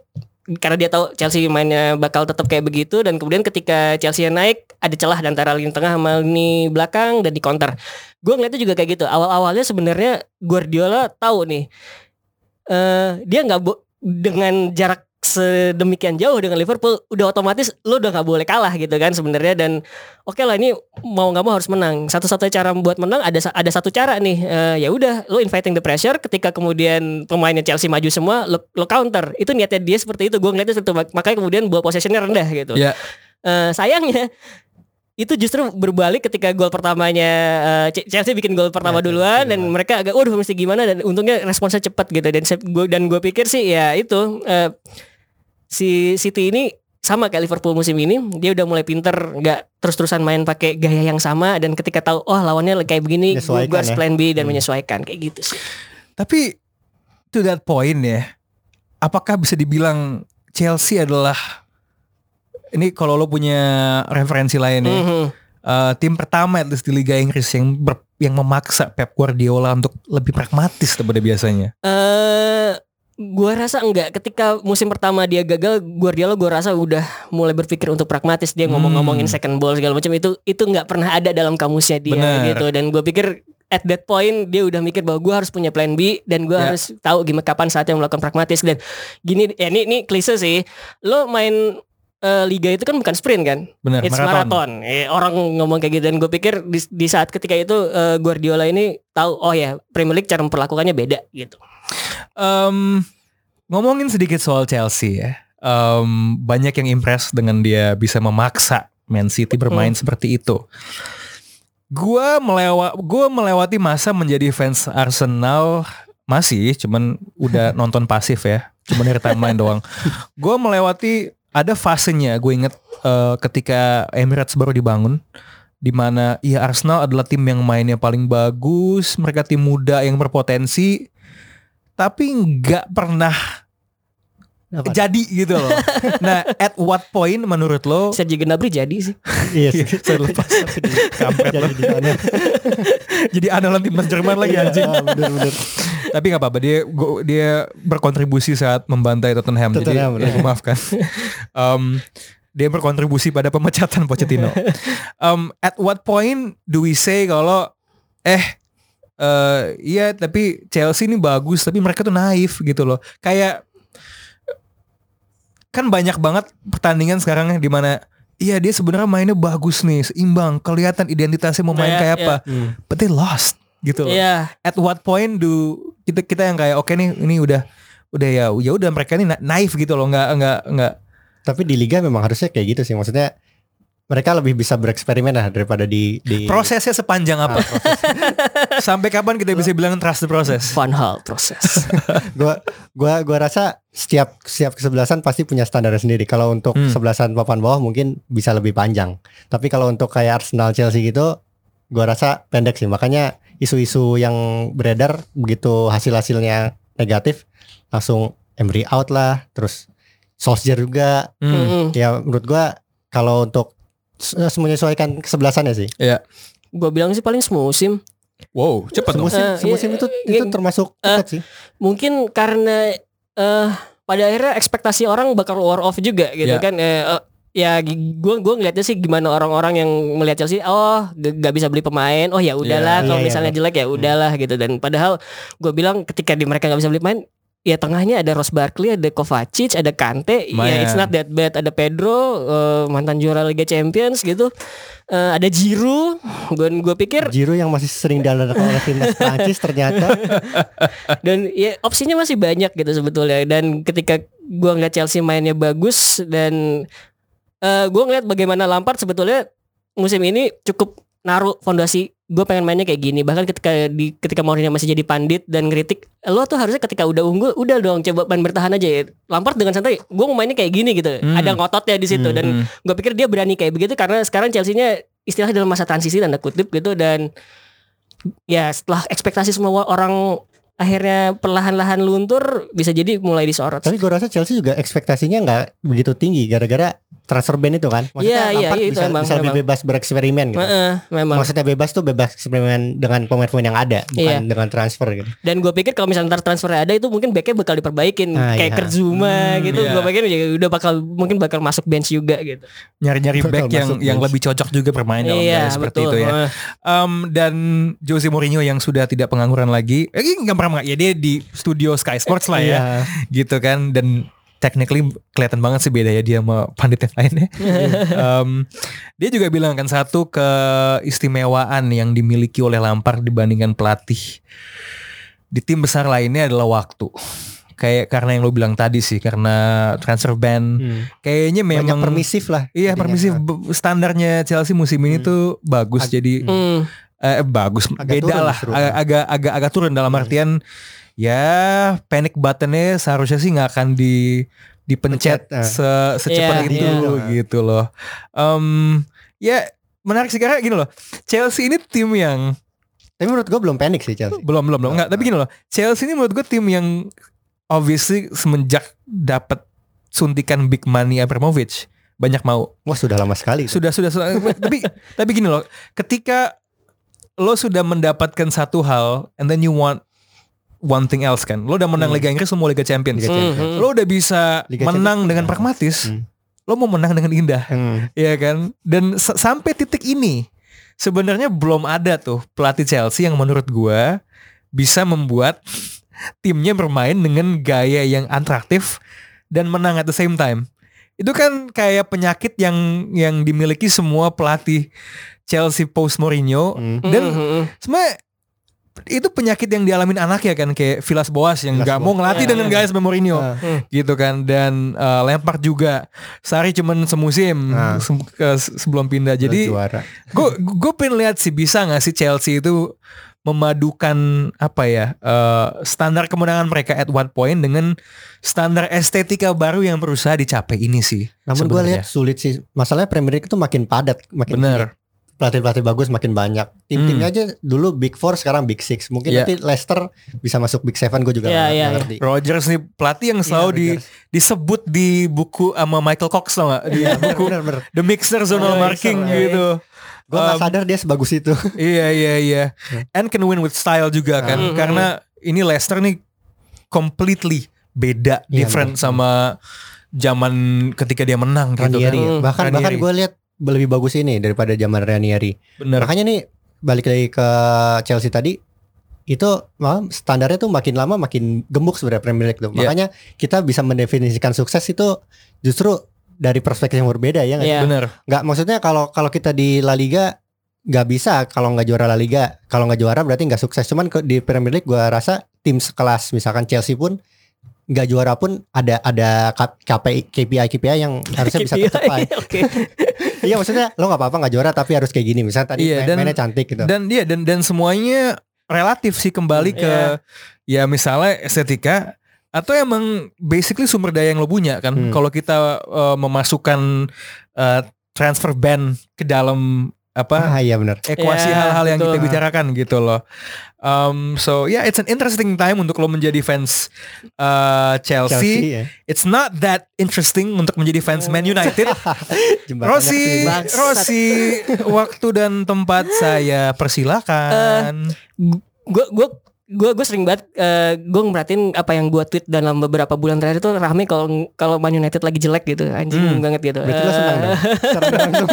Speaker 4: karena dia tahu Chelsea mainnya bakal tetap kayak begitu dan kemudian ketika Chelsea naik ada celah di antara lini tengah sama lini belakang dan di counter. Gue ngeliatnya juga kayak gitu. Awal-awalnya sebenarnya Guardiola tahu nih eh dia nggak dengan jarak sedemikian jauh dengan Liverpool udah otomatis lu udah nggak boleh kalah gitu kan sebenarnya. Dan oke lah ini mau nggak mau harus menang. Satu-satunya cara buat menang ada ada satu cara nih Eh, ya udah lu inviting the pressure ketika kemudian pemainnya Chelsea maju semua lu, lu counter. Itu niatnya dia seperti itu gue ngeliatnya seperti itu. Mak- makanya kemudian ball possessionnya rendah gitu.
Speaker 3: Ya.
Speaker 4: Eh, sayangnya itu justru berbalik ketika gol pertamanya eh, Ch- Chelsea bikin gol pertama
Speaker 2: Ya,
Speaker 4: duluan
Speaker 2: Chelsea
Speaker 4: dan mereka agak waduh mesti gimana? Dan untungnya responsnya cepat gitu. Dan saya- gua dan gue pikir sih ya itu eh, si City ini sama kayak Liverpool musim ini. Dia udah mulai pinter nggak terus-terusan main pakai gaya yang sama dan ketika tahu oh lawannya kayak begini gue harus
Speaker 2: ya.
Speaker 4: plan B dan
Speaker 2: Hmm.
Speaker 4: menyesuaikan. Kayak gitu sih.
Speaker 3: Tapi to that point ya, apakah bisa dibilang Chelsea adalah ini kalau lo punya referensi lain ya,
Speaker 4: Mhm.
Speaker 3: eh, tim pertama at least di Liga Inggris yang ber- yang memaksa Pep Guardiola untuk lebih pragmatis daripada biasanya.
Speaker 4: Eh, Gua rasa enggak. Ketika musim pertama dia gagal, Guardiola gua rasa udah mulai berpikir untuk pragmatis. Dia ngomong-ngomongin second ball segala macam itu itu nggak pernah ada dalam kamusnya dia
Speaker 3: Bener.
Speaker 4: gitu. Dan gua pikir at that point dia udah mikir bahwa gua harus punya plan B dan gua
Speaker 3: Ya.
Speaker 4: harus tahu gimana kapan saatnya melakukan pragmatis dan gini ya ini ini klise sih. Lo main eh, liga itu kan bukan sprint kan?
Speaker 3: Benar,
Speaker 4: It's
Speaker 3: maraton.
Speaker 4: marathon. Eh, orang ngomong kayak gitu dan gue pikir di, di saat ketika itu eh, Guardiola ini tahu oh ya Premier League cara memperlakukannya beda gitu.
Speaker 3: Em, ngomongin sedikit soal Chelsea ya. Em, banyak yang impress dengan dia bisa memaksa Man City bermain seperti itu. Gua melewa gua melewati masa menjadi fans Arsenal masih, cuman udah nonton pasif ya. Cuman dari timeline doang. Gua melewati ada fasenya, gue inget eh, ketika Emirates baru dibangun di mana ya Arsenal adalah tim yang mainnya paling bagus, mereka tim muda yang berpotensi, tapi nggak pernah
Speaker 2: Apa?
Speaker 3: jadi gitu loh. nah, at what point menurut lo?
Speaker 4: Sergio Gnabry jadi sih.
Speaker 2: Iya sih.
Speaker 3: Saya lupa. Kampret.
Speaker 2: Jadi di sana.
Speaker 3: Jadi andalan timnas Jerman lagi anjing.
Speaker 2: Ah, bener-bener.
Speaker 3: Tapi nggak apa-apa dia dia berkontribusi saat membantai Tottenham.
Speaker 2: Tottenham,
Speaker 3: jadi ya, maafkan. Em, dia berkontribusi pada pemecatan Pochettino. Em, at what point do we say kalau eh eh iya tapi Chelsea ini bagus tapi mereka tuh naif gitu loh. Kayak kan banyak banget pertandingan sekarang di mana Iya dia sebenarnya mainnya bagus nih, seimbang, kelihatan identitasnya mau main
Speaker 4: Iya,
Speaker 3: kayak
Speaker 4: iya.
Speaker 3: apa.
Speaker 2: Hmm.
Speaker 3: But they lost gitu loh
Speaker 4: Iya.
Speaker 3: at what point do kita kita yang kayak oke nih ini udah udah ya ya udah mereka ini na- naif gitu loh nggak nggak nggak
Speaker 2: Tapi di liga memang harusnya kayak gitu sih. Maksudnya mereka lebih bisa bereksperimen lah daripada di di
Speaker 3: prosesnya sepanjang apa
Speaker 2: Ah, proses.
Speaker 3: sampai kapan kita bisa bilang trust the process
Speaker 4: Fun hall proses.
Speaker 2: gua gua gua rasa setiap setiap kesebelasan pasti punya standarnya sendiri. Kalau untuk
Speaker 3: Hmm.
Speaker 2: kesebelasan papan bawah mungkin bisa lebih panjang. Tapi kalau untuk kayak Arsenal Chelsea gitu, gua rasa pendek sih. Makanya isu-isu yang beredar begitu hasil-hasilnya negatif langsung Emery out lah, terus Solskjaer juga.
Speaker 3: Hmm.
Speaker 2: Ya menurut gua kalau untuk menyesuaikan kesebelasannya sih.
Speaker 4: Gua bilang sih paling semusim.
Speaker 3: wow cepet dong
Speaker 2: Semusim,
Speaker 4: Eh,
Speaker 2: semusim
Speaker 4: iya,
Speaker 2: itu
Speaker 4: iya,
Speaker 2: itu termasuk
Speaker 4: eh,
Speaker 2: cepat sih.
Speaker 4: Mungkin karena eh pada akhirnya ekspektasi orang bakal war off juga gitu
Speaker 3: Ya.
Speaker 4: kan. Eh, eh, ya gue gue ngeliatnya sih gimana orang-orang yang melihat Chelsea oh gak bisa beli pemain. Oh ya udahlah
Speaker 2: Iya,
Speaker 4: kalau
Speaker 2: iya,
Speaker 4: misalnya
Speaker 2: iya.
Speaker 4: jelek ya udahlah gitu. Dan padahal gue bilang ketika di mereka nggak bisa beli pemain ya tengahnya ada Ross Barkley ada Kovacic ada Kante. Ya
Speaker 3: Lumayan.
Speaker 4: it's not that bad. Ada Pedro eh, mantan juara Liga Champions gitu. Eh, ada Giroud. Gue gue pikir
Speaker 2: Giroud yang masih sering diandalkan oleh timnas Prancis ternyata.
Speaker 4: Dan ya opsinya masih banyak gitu sebetulnya. Dan ketika gua ngeliat Chelsea mainnya bagus dan eh gua ngeliat bagaimana Lampard sebetulnya musim ini cukup naruh fondasi. Gue pengen mainnya kayak gini. Bahkan ketika di ketika Mourinho masih jadi pandit dan kritik lo tuh harusnya ketika udah unggul udah dong coba main bertahan aja ya. Lampard dengan santai gue mau mainnya kayak gini gitu.
Speaker 3: Hmm.
Speaker 4: ada ngototnya di situ.
Speaker 2: Hmm,
Speaker 4: dan gue pikir dia berani kayak begitu karena sekarang Chelsea-nya istilahnya dalam masa transisi tanda kutip gitu. Dan ya setelah ekspektasi semua orang akhirnya perlahan-lahan luntur bisa jadi mulai disorot.
Speaker 2: Tapi gue rasa Chelsea juga ekspektasinya nggak begitu tinggi gara-gara transfer ban itu kan.
Speaker 4: Iya, iya,
Speaker 2: Lampard
Speaker 4: iya, itu
Speaker 2: bisa,
Speaker 4: emang,
Speaker 2: bisa lebih
Speaker 4: memang.
Speaker 2: bebas bereksperimen gitu.
Speaker 4: Heeh, memang.
Speaker 2: Maksudnya bebas tuh bebas eksperimen dengan pemain-pemain yang ada, bukan
Speaker 4: Iya.
Speaker 2: dengan transfer gitu.
Speaker 4: Dan gue pikir kalau misalnya ntar transfernya ada itu mungkin backnya bakal diperbaikin
Speaker 2: Ah,
Speaker 4: kayak
Speaker 2: iya.
Speaker 4: Kerzuma
Speaker 3: Hmm,
Speaker 4: gitu.
Speaker 3: iya.
Speaker 4: Gue pikir ya udah bakal mungkin bakal masuk bench juga gitu.
Speaker 3: nyari-nyari back yang
Speaker 2: masuk
Speaker 3: yang
Speaker 2: bench.
Speaker 3: lebih cocok juga bermain dalam
Speaker 4: iya,
Speaker 3: gaya seperti
Speaker 4: betul.
Speaker 3: itu ya. Em, dan Jose Mourinho yang sudah tidak pengangguran lagi, eh nggak pernah ya dia di studio Sky Sports lah ya,
Speaker 2: Iya.
Speaker 3: gitu kan dan technically kelihatan banget sih bedanya dia sama pandit yang lainnya. Em, dia juga bilang kan satu keistimewaan yang dimiliki oleh Lampard dibandingkan pelatih di tim besar lainnya adalah waktu. Kayak karena yang lo bilang tadi sih karena transfer ban
Speaker 2: Hmm.
Speaker 3: kayaknya
Speaker 2: Banyak
Speaker 3: memang
Speaker 2: permisif lah.
Speaker 3: Iya permisif standarnya Chelsea musim ini
Speaker 2: Hmm.
Speaker 3: tuh bagus
Speaker 2: Ag-
Speaker 3: jadi
Speaker 4: Hmm.
Speaker 3: Eh, bagus
Speaker 2: Agak
Speaker 3: beda
Speaker 2: turun
Speaker 3: lah agak agak agak agak turun dalam
Speaker 2: Hmm.
Speaker 3: artian ya panic buttonnya seharusnya sih nggak akan di dipencet
Speaker 2: Pencet, eh.
Speaker 3: se secepat
Speaker 4: Iya,
Speaker 3: itu
Speaker 2: iya.
Speaker 3: gitu loh. Em, ya menarik sih karena gini loh Chelsea ini tim yang
Speaker 2: Tapi menurut gue belum panik sih Chelsea.
Speaker 3: belum belum belum nggak tapi gini loh Chelsea ini menurut gue tim yang obviously semenjak dapat suntikan big money Abramovich banyak mau
Speaker 2: Wah sudah lama sekali.
Speaker 3: sudah sudah, sudah. tapi tapi gini loh ketika lo sudah mendapatkan satu hal and then you want one thing else kan. Lo udah menang Liga Inggris, lo mau Liga Champions.
Speaker 2: Liga Champions.
Speaker 4: Mhm.
Speaker 3: Lo udah bisa
Speaker 2: Liga
Speaker 3: menang
Speaker 2: Champions.
Speaker 3: dengan pragmatis.
Speaker 2: Hmm.
Speaker 3: Lo mau menang dengan indah.
Speaker 2: Hmm.
Speaker 3: Iya kan? Dan sampai titik ini sebenarnya belum ada tuh pelatih Chelsea yang menurut gua bisa membuat timnya bermain dengan gaya yang atraktif dan menang at the same time. Itu kan kayak penyakit yang yang dimiliki semua pelatih Chelsea post Mourinho
Speaker 2: Hmm.
Speaker 3: dan
Speaker 4: Mhm.
Speaker 3: sebenarnya itu penyakit yang dialamin anak ya kan kayak Vilas Boas yang
Speaker 2: Villas
Speaker 3: nggak mau ngelatih
Speaker 4: Ya,
Speaker 3: dengan
Speaker 4: ya.
Speaker 3: gaya seperti Mourinho
Speaker 2: Ah.
Speaker 3: gitu kan dan uh, Lampard juga Sari cuman semusim
Speaker 2: Ah.
Speaker 3: se- ke- sebelum pindah jadi gue gue pengen lihat sih bisa nggak sih Chelsea itu memadukan apa ya uh, standar kemenangan mereka at one point dengan standar estetika baru yang berusaha dicapai ini sih
Speaker 2: Namun gue
Speaker 3: sebenarnya.
Speaker 2: lihat sulit sih. Masalahnya Premier League itu makin padat, makin
Speaker 3: bener
Speaker 2: pelatih-pelatih bagus makin banyak. Tim-timnya aja dulu Big Four sekarang Big Six. Mungkin
Speaker 3: Iya.
Speaker 2: nanti Leicester bisa masuk Big Seven. Gue juga
Speaker 4: Iya,
Speaker 2: nggak-
Speaker 4: iya,
Speaker 2: nggak
Speaker 4: iya.
Speaker 2: ngerti.
Speaker 3: Rogers nih pelatih yang selalu
Speaker 2: Iya,
Speaker 3: di, disebut di buku sama Michael Cox tau gak? Di
Speaker 2: Iya,
Speaker 3: buku
Speaker 2: bener, bener.
Speaker 3: The Mixer Zonal
Speaker 4: Oh,
Speaker 3: Marking
Speaker 4: iya.
Speaker 3: gitu.
Speaker 2: Gue gak
Speaker 3: Um,
Speaker 2: sadar dia sebagus itu.
Speaker 3: Iya iya iya. And can win with style juga kan.
Speaker 4: Hmm.
Speaker 3: Karena ini Leicester nih completely beda,
Speaker 2: Iya,
Speaker 3: different
Speaker 2: bener.
Speaker 3: sama zaman ketika dia menang gitu
Speaker 2: Ranieri.
Speaker 3: kan.
Speaker 4: Hmm.
Speaker 2: Bahkan bahkan
Speaker 3: Ranieri.
Speaker 2: gue lihat lebih bagus ini daripada zaman Ranieri.
Speaker 3: Bener.
Speaker 2: Makanya nih balik lagi ke Chelsea tadi itu malah standarnya tuh makin lama makin gemuk sebenarnya Premier League tuh.
Speaker 3: Iya.
Speaker 2: Makanya kita bisa mendefinisikan sukses itu justru dari perspektif yang berbeda ya nggak?
Speaker 4: Iya.
Speaker 3: Bener.
Speaker 2: Nggak maksudnya kalau kalau kita di La Liga nggak bisa kalau nggak juara La Liga kalau nggak juara berarti nggak sukses. Cuman di Premier League gua rasa tim sekelas misalkan Chelsea pun nggak juara pun ada ada KPI KPI KPI yang harusnya bisa
Speaker 4: KPI,
Speaker 2: tercapai.
Speaker 4: Oke.
Speaker 2: Iya maksudnya lo nggak apa-apa nggak juara tapi harus kayak gini. Misalnya tadi
Speaker 3: Iya,
Speaker 2: main-
Speaker 3: dan-
Speaker 2: mainnya cantik gitu.
Speaker 3: Dan dia dan dan semuanya relatif sih kembali ke ya misalnya estetika atau emang basically sumber daya yang lo punya kan.
Speaker 2: Hmm.
Speaker 3: Kalau kita uh, memasukkan uh, transfer ban ke dalam apa
Speaker 2: ah iya benar.
Speaker 3: ekuasi
Speaker 4: Ya,
Speaker 3: hal-hal yang kita bicarakan gitu loh. Um, so yeah, it's an interesting time untuk lo menjadi fans uh, Chelsea.
Speaker 2: Chelsea ya.
Speaker 3: It's not that interesting untuk menjadi fans Man United. Rossi. Rossi, waktu dan tempat saya persilakan.
Speaker 4: gue gue gue gue sering banget gue ngeratin apa yang gue tweet dalam beberapa bulan terakhir itu rame kalau kalau Man United lagi jelek gitu anjing
Speaker 3: Hmm.
Speaker 4: banget gitu
Speaker 2: Berarti lo senang langsung.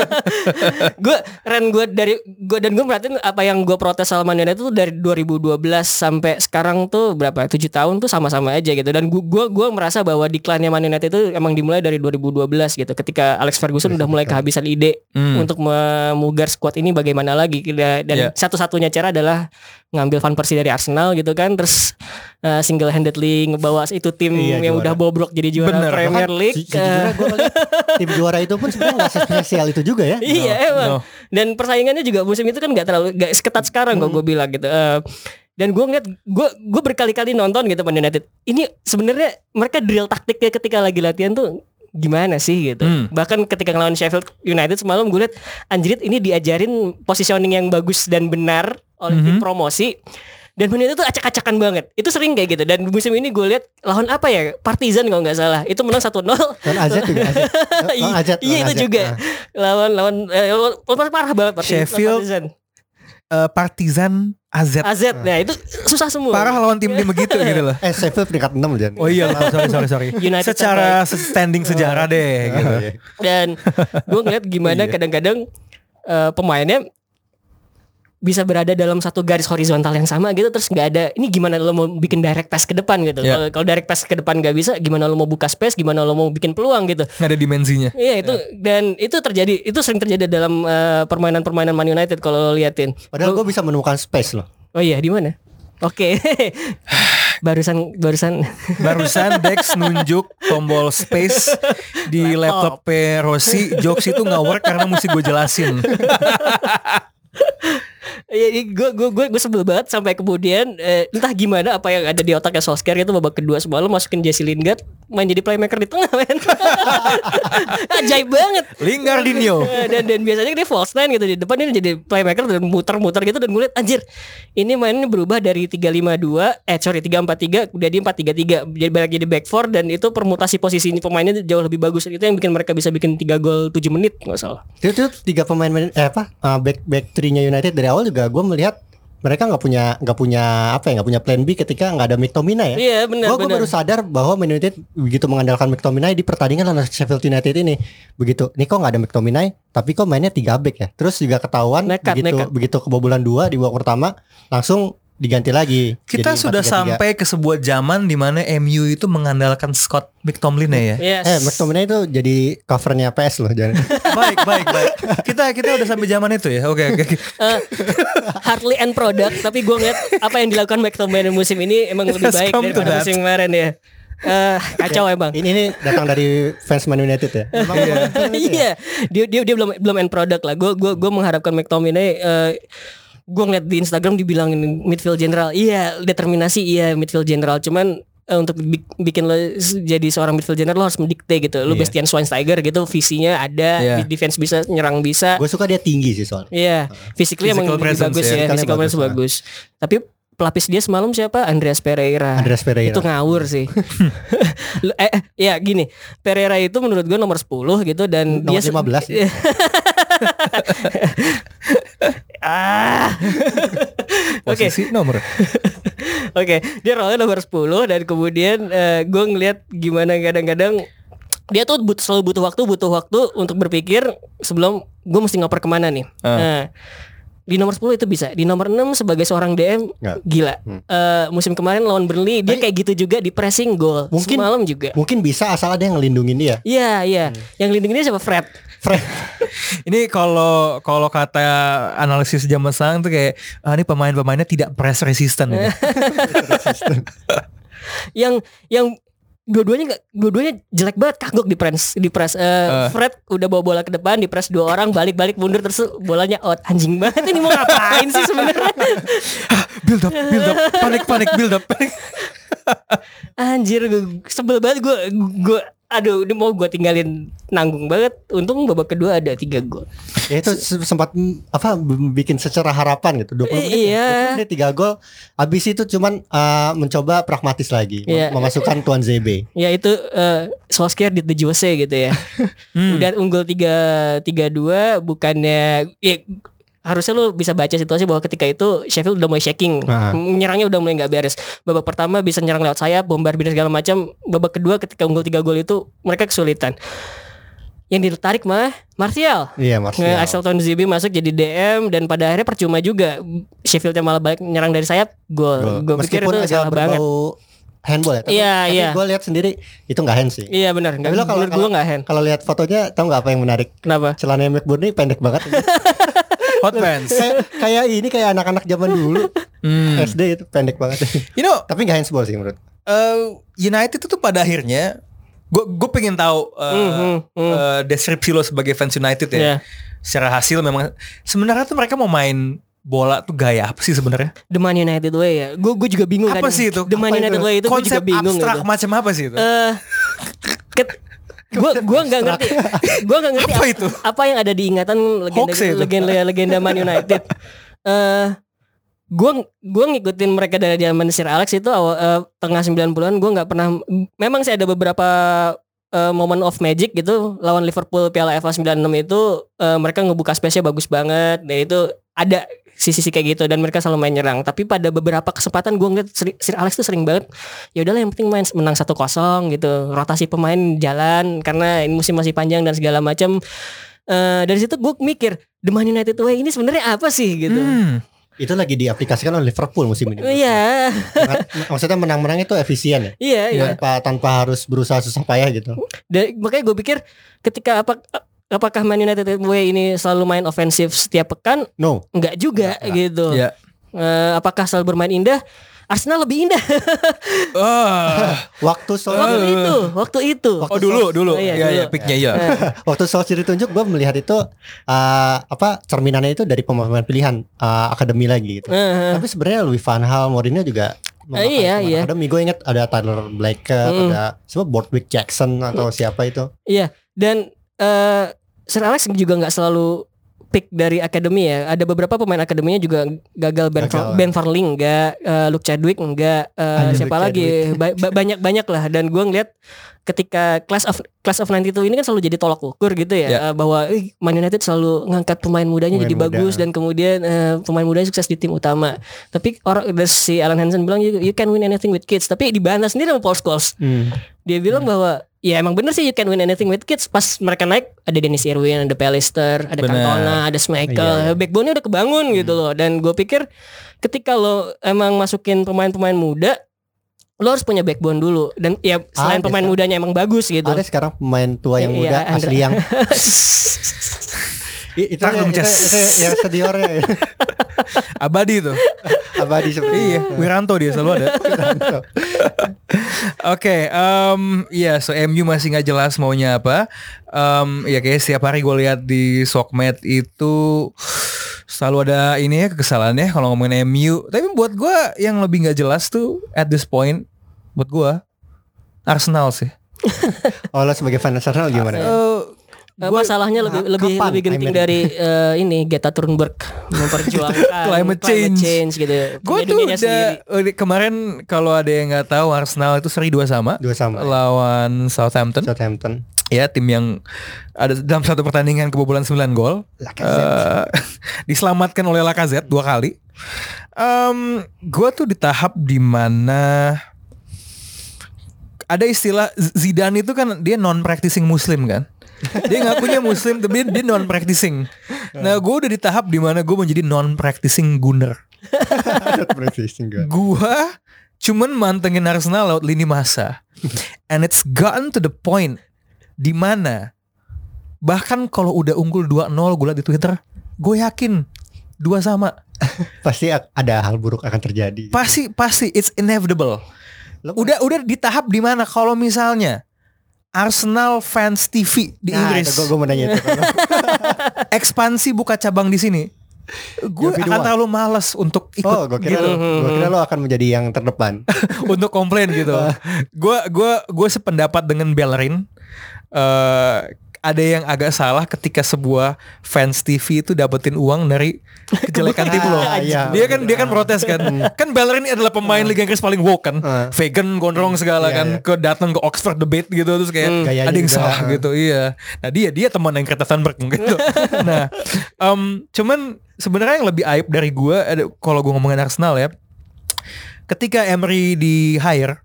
Speaker 4: gue ren gue dari gue dan gue merhatiin apa yang gue protes sama Man United tuh dari 2012 sampai sekarang tuh berapa tujuh tahun tuh sama-sama aja gitu dan gue gue merasa bahwa decline-nya Man United itu emang dimulai dari 2012 gitu ketika Alex Ferguson udah mulai kehabisan ide
Speaker 3: Hmm.
Speaker 4: untuk memugar squad ini bagaimana lagi dan
Speaker 3: Yeah.
Speaker 4: satu-satunya cara adalah ngambil Van Persie dari Arsenal gitu kan terus single handedly ngebawa itu tim
Speaker 2: Iya,
Speaker 4: yang
Speaker 2: juara.
Speaker 4: udah bobrok jadi juara
Speaker 3: Bener.
Speaker 4: Premier League
Speaker 2: gue ngeliat tim juara itu pun sebenarnya nggak spesial itu juga ya.
Speaker 4: Iya emang.
Speaker 3: no.
Speaker 4: Dan persaingannya juga musim itu kan nggak terlalu nggak seketat sekarang kok gue bilang gitu. Eh, dan gue ngeliat gue gue berkali-kali nonton gitu Man United. Ini sebenarnya mereka drill taktiknya ketika lagi latihan tuh gimana sih gitu.
Speaker 3: Hmm.
Speaker 4: Bahkan ketika ngelawan Sheffield United semalam gue liat anjrit ini diajarin positioning yang bagus dan benar oleh tim
Speaker 3: Mhm.
Speaker 4: promosi. Dan Man United tuh acak-acakan banget. Itu sering kayak gitu. Dan musim ini gue liat lawan apa ya? Partizan kalau nggak salah. Itu menang 1-0
Speaker 2: Dan AZ juga AZ. Lawan AZ,
Speaker 4: Iya
Speaker 2: lawan
Speaker 4: itu juga
Speaker 2: Nah.
Speaker 4: lawan lawan eh, lawan- parah banget Parti-
Speaker 3: Sheffield,
Speaker 4: Partizan.
Speaker 3: Uh, Partizan AZ.
Speaker 4: AZ nah itu susah semua.
Speaker 3: Parah lawan tim-tim begitu gitu loh.
Speaker 2: Eh Sheffield peringkat 6 Jan.
Speaker 3: Oh iya, sorry sorry sorry.
Speaker 4: United
Speaker 3: Secara standing sejarah deh
Speaker 2: Oh,
Speaker 3: gitu.
Speaker 2: iya.
Speaker 4: Dan gue ngeliat gimana
Speaker 3: Iya.
Speaker 4: kadang-kadang eh, pemainnya bisa berada dalam satu garis horizontal yang sama gitu terus nggak ada ini gimana lo mau bikin direct pass ke depan gitu
Speaker 3: Iya.
Speaker 4: kalau kalau direct pass ke depan nggak bisa gimana lo mau buka space gimana lo mau bikin peluang gitu
Speaker 3: Nggak ada dimensinya.
Speaker 4: iya itu dan itu terjadi itu sering terjadi dalam eh, permainan-permainan Man United kalau lo liatin
Speaker 2: Padahal
Speaker 4: Lo-
Speaker 2: gue bisa menemukan space loh.
Speaker 4: oh iya di mana oke barusan barusan
Speaker 3: Barusan Dex nunjuk tombol space di laptop Rossi. Jokes itu nggak work karena mesti gue jelasin.
Speaker 4: Iya, gue gue gue gue sebel banget sampai kemudian eh, entah gimana apa yang ada di otaknya Solskjaer itu babak kedua semalam masukin Jesse Lingard main jadi playmaker di tengah men. Ajaib banget.
Speaker 3: Lingardinho.
Speaker 4: Eh, dan dan biasanya dia false nine gitu di depan ini jadi playmaker dan muter-muter gitu dan gue liat anjir ini mainnya berubah dari 352 eh sorry 343 udah di 433 jadi balik jadi back four dan itu permutasi posisi pemainnya jauh lebih bagus itu yang bikin mereka bisa bikin 3 gol 7 menit nggak salah.
Speaker 2: Itu tuh tiga pemain eh apa uh, back back three-nya United dari awal juga gue melihat mereka nggak punya nggak punya apa ya nggak punya plan B ketika nggak ada McTominay ya.
Speaker 4: Iya benar
Speaker 2: Gue baru sadar bahwa Man United begitu mengandalkan McTominay di pertandingan lawan Sheffield United ini. Begitu, ini kok nggak ada McTominay, tapi kok mainnya tiga back ya. Terus juga ketahuan
Speaker 4: Nekat,
Speaker 2: begitu
Speaker 4: nekat.
Speaker 2: begitu kebobolan dua di babak pertama langsung diganti lagi.
Speaker 3: Kita
Speaker 2: Jadi
Speaker 3: sudah
Speaker 2: 4-3-3.
Speaker 3: sampai ke sebuah zaman di mana MU itu mengandalkan Scott McTominay ya.
Speaker 4: Yes.
Speaker 2: Eh, McTominay itu jadi covernya PS loh, jangan.
Speaker 3: baik, baik, baik. Kita kita udah sampai zaman itu ya. Oke, oke. oke.
Speaker 4: Eh, hardly end product tapi gue ngeliat apa yang dilakukan McTominay musim ini emang lebih
Speaker 3: Let's
Speaker 4: baik daripada
Speaker 3: that.
Speaker 4: musim kemarin ya. Eh, kacau emang.
Speaker 2: ini ini datang dari fans Man United ya. Ya?
Speaker 4: Iya, dia dia dia belum belum end product lah. Gue gue gue mengharapkan McTominay eh gue ngeliat di Instagram dibilangin midfield general. Iya, determinasi iya midfield general. Cuman eh, untuk bi- bikin lo jadi seorang midfield general lo harus mendikte gitu. Lo
Speaker 2: Iya.
Speaker 4: Bastian Schweinsteiger gitu, visinya ada, di- defense bisa, nyerang bisa.
Speaker 2: Gue suka dia tinggi sih soalnya.
Speaker 4: Iya, physically emang
Speaker 3: Physical
Speaker 4: lebih
Speaker 3: presence
Speaker 4: bagus
Speaker 3: ya.
Speaker 4: ya, physical presence
Speaker 2: bagus,
Speaker 4: bagus. Tapi pelapis dia semalam siapa? Andreas Pereira.
Speaker 2: Andreas Pereira.
Speaker 4: Itu ngawur sih. Eh, eh, ya gini, Pereira itu menurut gue nomor 10 gitu dan
Speaker 2: Nomor
Speaker 4: dia se-
Speaker 2: 15 ya?
Speaker 4: ah. Oke,
Speaker 3: Posisi nomor.
Speaker 4: oke. Dia role nomor 10 dan kemudian gue ngeliat gimana kadang-kadang dia tuh but, selalu butuh waktu, butuh waktu untuk berpikir sebelum gue mesti ngoper ke mana nih.
Speaker 3: Ah.
Speaker 4: Nah, di nomor 10 itu bisa. Di nomor 6 sebagai seorang DM
Speaker 2: Nggak.
Speaker 4: gila.
Speaker 2: Hmm.
Speaker 4: Eh, musim kemarin lawan Burnley dia
Speaker 2: Tapi-
Speaker 4: kayak gitu juga di pressing gol.
Speaker 2: Mungkin-
Speaker 4: Semalam juga.
Speaker 2: Mungkin bisa asal ada yang ngelindungin dia.
Speaker 4: Iya, iya. Yang lindungin dia siapa Fred?
Speaker 2: Fred.
Speaker 3: Ini kalau kalau kata analisis zaman sekarang tuh kayak ah, ini pemain-pemainnya tidak press resistant ini.
Speaker 4: yang yang dua-duanya nggak dua-duanya jelek banget kagok di press di press Eh,
Speaker 3: Eh.
Speaker 4: Fred udah bawa bola ke depan di press dua orang balik-balik mundur terus bolanya out anjing banget ini mau ngapain sih sebenarnya
Speaker 3: build up, build up, panik, panik, build up. panik.
Speaker 4: anjir gue sebel banget gue gue aduh ini mau gue tinggalin nanggung banget untung babak kedua ada tiga gol
Speaker 2: Ya itu se- sempat mm, apa bikin secara harapan gitu 20 menit.
Speaker 4: Iya.
Speaker 2: ya, 20 menit 3 gol. Habis itu cuman uh, mencoba pragmatis lagi mem-
Speaker 4: Iya.
Speaker 2: memasukkan tuan ZB.
Speaker 4: ya itu eh Solskjaer di the Jose gitu ya
Speaker 3: Hmm.
Speaker 4: udah unggul tiga tiga dua bukannya ya, harusnya lu bisa baca situasi bahwa ketika itu Sheffield udah mulai shaking
Speaker 2: Ah.
Speaker 4: menyerangnya udah mulai nggak beres babak pertama bisa nyerang lewat sayap bombardir segala macam babak kedua ketika unggul tiga gol itu mereka kesulitan yang ditarik mah Martial
Speaker 2: Iya, Martial.
Speaker 4: Axel Tuanzebe masuk jadi DM dan pada akhirnya percuma juga Sheffieldnya malah balik nyerang dari sayap gol gue pikir itu salah banget
Speaker 2: handball ya. Tapi,
Speaker 4: Iya,
Speaker 2: tapi
Speaker 4: iya.
Speaker 2: gue lihat sendiri itu nggak hand sih.
Speaker 4: iya benar nggak
Speaker 2: Tapi lo kalau-
Speaker 4: gue nggak hand
Speaker 2: Kalau lihat fotonya tahu nggak apa yang menarik?
Speaker 4: kenapa
Speaker 2: Celananya McBurney pendek banget.
Speaker 3: Hot pants.
Speaker 2: kayak kayak ini kayak anak-anak zaman dulu.
Speaker 3: Hmm.
Speaker 2: SD itu pendek banget.
Speaker 3: You know,
Speaker 2: Tapi nggak handsball sih menurut.
Speaker 3: eh, United itu tuh pada akhirnya gue gue pengen tahu eh,
Speaker 4: Hmm, hmm.
Speaker 3: eh, deskripsi lo sebagai fans United ya.
Speaker 4: Iya.
Speaker 3: Secara hasil memang sebenarnya tuh mereka mau main bola tuh gaya apa sih sebenarnya?
Speaker 4: The Man United Way ya gue gue juga bingung
Speaker 3: Apa
Speaker 4: kan.
Speaker 3: sih itu?
Speaker 4: The Man
Speaker 3: Apa
Speaker 4: United
Speaker 3: itu?
Speaker 4: Way itu gue juga
Speaker 3: Konsep
Speaker 4: bingung
Speaker 3: abstrak
Speaker 4: gitu.
Speaker 3: macam apa sih itu?
Speaker 4: Eh, gua gua nggak ngerti gua nggak ngerti
Speaker 3: Apa
Speaker 4: ap-
Speaker 3: itu?
Speaker 4: apa yang ada di ingatan legenda
Speaker 3: Hoax ya itu?
Speaker 4: legenda legenda Man United eh gua gua ngikutin mereka dari zaman Sir Alex itu awal eh, tengah 90-an gua nggak pernah memang sih ada beberapa eh, moment of magic gitu lawan Liverpool Piala FA 96 itu eh, mereka ngebuka space-nya bagus banget dan itu ada sisi-sisi kayak gitu dan mereka selalu main nyerang tapi pada beberapa kesempatan gue ngeliat Sir Alex tuh sering banget ya udahlah yang penting main menang 1-0 gitu rotasi pemain jalan karena ini musim masih panjang dan segala macam Eh dari situ gue mikir The Man United Way ini sebenarnya apa sih gitu
Speaker 3: Hmm.
Speaker 2: Itu lagi diaplikasikan oleh Liverpool musim ini.
Speaker 4: iya
Speaker 2: Mak- Maksudnya menang-menang itu efisien ya.
Speaker 4: iya iya
Speaker 2: Tanpa tanpa harus berusaha susah payah gitu.
Speaker 4: Dan makanya gue pikir ketika apa apakah Man United Way ini selalu main ofensif setiap pekan
Speaker 2: No.
Speaker 4: enggak juga
Speaker 2: Nggak,
Speaker 4: gitu
Speaker 3: Ya.
Speaker 4: Eh, apakah selalu bermain indah Arsenal lebih indah
Speaker 3: Ah.
Speaker 2: Waktu Sol
Speaker 4: waktu itu waktu itu
Speaker 3: Oh dulu dulu.
Speaker 4: Oh, iya,
Speaker 3: Iya iya
Speaker 4: dulu.
Speaker 3: picknya ya.
Speaker 2: Waktu Solskjaer ditunjuk gue melihat itu uh, apa cerminannya itu dari pemain-pemain pilihan uh, akademi lagi gitu.
Speaker 4: eh,
Speaker 2: Tapi sebenarnya Louis van Gaal, Mourinho juga memakai
Speaker 4: iya,
Speaker 2: pemain
Speaker 4: iya.
Speaker 2: Akademi gue inget ada Tyler Blackett,
Speaker 4: Hmm.
Speaker 2: ada siapa Boardwick Jackson atau siapa itu.
Speaker 4: Iya dan eh Sir Alex juga nggak selalu pick dari akademi ya. Ada beberapa pemain akademinya juga gagal Ben,
Speaker 2: Gagal.
Speaker 4: Ben Farling enggak, eh, Luke Chadwick enggak, eh,
Speaker 2: Ada
Speaker 4: siapa
Speaker 2: Luke
Speaker 4: lagi Ba- ba- banyak banyak lah. Dan gue ngeliat ketika class of class of 92 ini kan selalu jadi tolak ukur gitu ya
Speaker 3: Ya.
Speaker 4: eh, bahwa eh, Man United selalu ngangkat pemain mudanya
Speaker 2: Pemain
Speaker 4: jadi
Speaker 2: muda.
Speaker 4: bagus dan kemudian eh, pemain mudanya sukses di tim utama. Tapi orang si Alan Hansen bilang you, you can win anything with kids. Tapi dibantah sendiri sama Paul Scholes.
Speaker 2: Hmm.
Speaker 4: Dia bilang bahwa ya emang bener sih you can win anything with kids. Pas mereka naik ada Dennis Irwin, ada Pallister, ada
Speaker 3: Bener.
Speaker 4: Cantona, ada Schmeichel.
Speaker 2: Iya, iya.
Speaker 4: Backbone-nya udah kebangun gitu loh. Dan gue pikir ketika lo emang masukin pemain-pemain muda lo harus punya backbone dulu dan ya selain
Speaker 2: Ada
Speaker 4: pemain
Speaker 2: sekarang.
Speaker 4: mudanya emang bagus gitu
Speaker 2: Ada sekarang pemain tua yang
Speaker 4: Iya,
Speaker 2: muda
Speaker 4: Andra.
Speaker 2: asli yang I- itu,
Speaker 3: Rangkum,
Speaker 2: itu,
Speaker 3: Ces.
Speaker 2: itu yang seniornya ya.
Speaker 3: Abadi tuh.
Speaker 2: abadi seperti
Speaker 3: iya,
Speaker 2: itu.
Speaker 3: Wiranto dia selalu ada. Oke, em, ya so MU masih nggak jelas maunya apa. Em, ya kayak setiap hari gue lihat di Sokmed itu selalu ada ini ya kekesalan ya kalau ngomongin MU. Tapi buat gue yang lebih nggak jelas tuh at this point buat gue Arsenal sih.
Speaker 2: Oh lo sebagai fan Arsenal gimana?
Speaker 3: Eh, gua-
Speaker 4: masalahnya lebih
Speaker 2: Kapan?
Speaker 4: lebih lebih genting
Speaker 2: I mean-
Speaker 4: dari eh, ini Greta Thunberg memperjuangkan
Speaker 3: Climate change.
Speaker 4: gitu.
Speaker 3: gue tuh udah eh, kemarin kalau ada yang nggak tahu Arsenal itu seri dua sama
Speaker 2: Dua sama.
Speaker 3: lawan Southampton.
Speaker 2: Southampton.
Speaker 3: ya tim yang ada dalam satu pertandingan kebobolan 9 gol. Eh, diselamatkan oleh Lacazette dua kali. Em gue tuh di tahap di mana ada istilah Zidane itu kan dia non practicing muslim kan. Dia ngakunya muslim tapi dia non practicing. Nah gue udah di tahap di mana gue menjadi non practicing gunner.
Speaker 2: Gue.
Speaker 3: Gua cuman mantengin Arsenal lewat lini masa. And it's gotten to the point di mana bahkan kalau udah unggul 2-0 gue liat di Twitter, gue yakin dua sama.
Speaker 2: Pasti ada hal buruk akan terjadi.
Speaker 3: Pasti pasti it's inevitable.
Speaker 2: Lo-
Speaker 3: Udah udah di tahap di mana kalau misalnya Arsenal fans TV di
Speaker 2: Nah,
Speaker 3: Inggris
Speaker 2: Gue mau nanya itu.
Speaker 3: ekspansi buka cabang di sini, gue akan
Speaker 2: dua.
Speaker 3: terlalu malas untuk ikut
Speaker 2: oh, gue kira
Speaker 3: gitu.
Speaker 2: lo, gue kira lo akan menjadi yang terdepan.
Speaker 3: untuk komplain gitu. Gue gua gue sependapat dengan Bellerin. Eh ada yang agak salah ketika sebuah fans TV itu dapetin uang dari kejelekan tim lo.
Speaker 2: Ah, iya.
Speaker 3: dia kan dia kan protes kan. kan Bellerin adalah pemain Liga Inggris paling woke kan. Vegan gondrong segala
Speaker 2: Iya,
Speaker 3: kan
Speaker 2: iya.
Speaker 3: ke datang ke Oxford debate gitu terus kayak
Speaker 2: Gayanya
Speaker 3: ada yang
Speaker 2: juga,
Speaker 3: salah
Speaker 2: ah.
Speaker 3: gitu. Iya. Nah, dia dia teman yang Greta Thunberg gitu. nah, em, cuman sebenarnya yang lebih aib dari gue ada kalau gue ngomongin Arsenal ya ketika Emery di hire,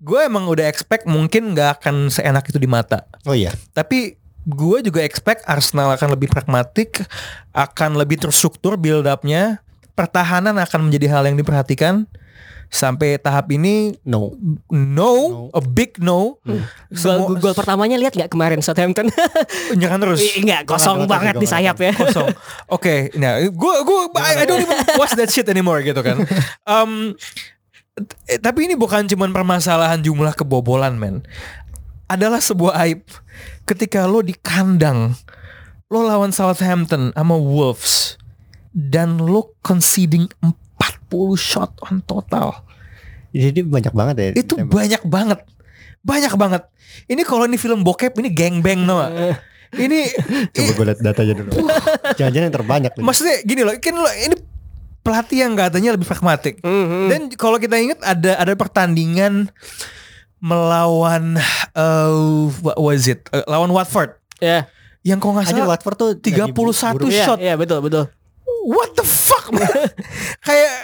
Speaker 3: gue emang udah expect mungkin nggak akan seenak itu di mata.
Speaker 2: Oh iya.
Speaker 3: Tapi gue juga expect Arsenal akan lebih pragmatik, akan lebih terstruktur build up-nya, pertahanan akan menjadi hal yang diperhatikan. Sampai tahap ini
Speaker 2: No.
Speaker 3: no, a big no.
Speaker 4: Gol,
Speaker 3: Semua
Speaker 4: gol pertamanya lihat nggak kemarin Southampton?
Speaker 3: nyerang terus.
Speaker 4: Enggak kosong
Speaker 2: Gol
Speaker 4: banget
Speaker 2: gol
Speaker 4: di sayap ya.
Speaker 3: kosong. Oke, nah gue gue I, I don't even watch that shit anymore gitu kan. Um, tapi ini bukan cuman permasalahan jumlah kebobolan men. Adalah sebuah aib ketika lo di kandang lo lawan Southampton sama Wolves dan lo conceding 40 shot on total.
Speaker 2: Jadi banyak banget ya.
Speaker 3: Itu
Speaker 2: tembak.
Speaker 3: banyak banget. Banyak banget. Ini kalau ini film bokep ini gangbang no. Ini
Speaker 2: Coba gue liat datanya dulu. Jangan-jangan yang terbanyak. nih.
Speaker 3: Maksudnya gini loh, kan lo ini pelatih yang katanya lebih pragmatik.
Speaker 4: Mhm.
Speaker 3: Dan kalau kita ingat ada ada pertandingan melawan uh, what was it? Uh, lawan Watford.
Speaker 4: Ya.
Speaker 3: Yang kok nggak salah
Speaker 2: Watford tuh
Speaker 3: 31
Speaker 2: lagi buruk.
Speaker 4: Iya,
Speaker 3: shot.
Speaker 4: iya betul betul.
Speaker 3: What the fuck? man? kayak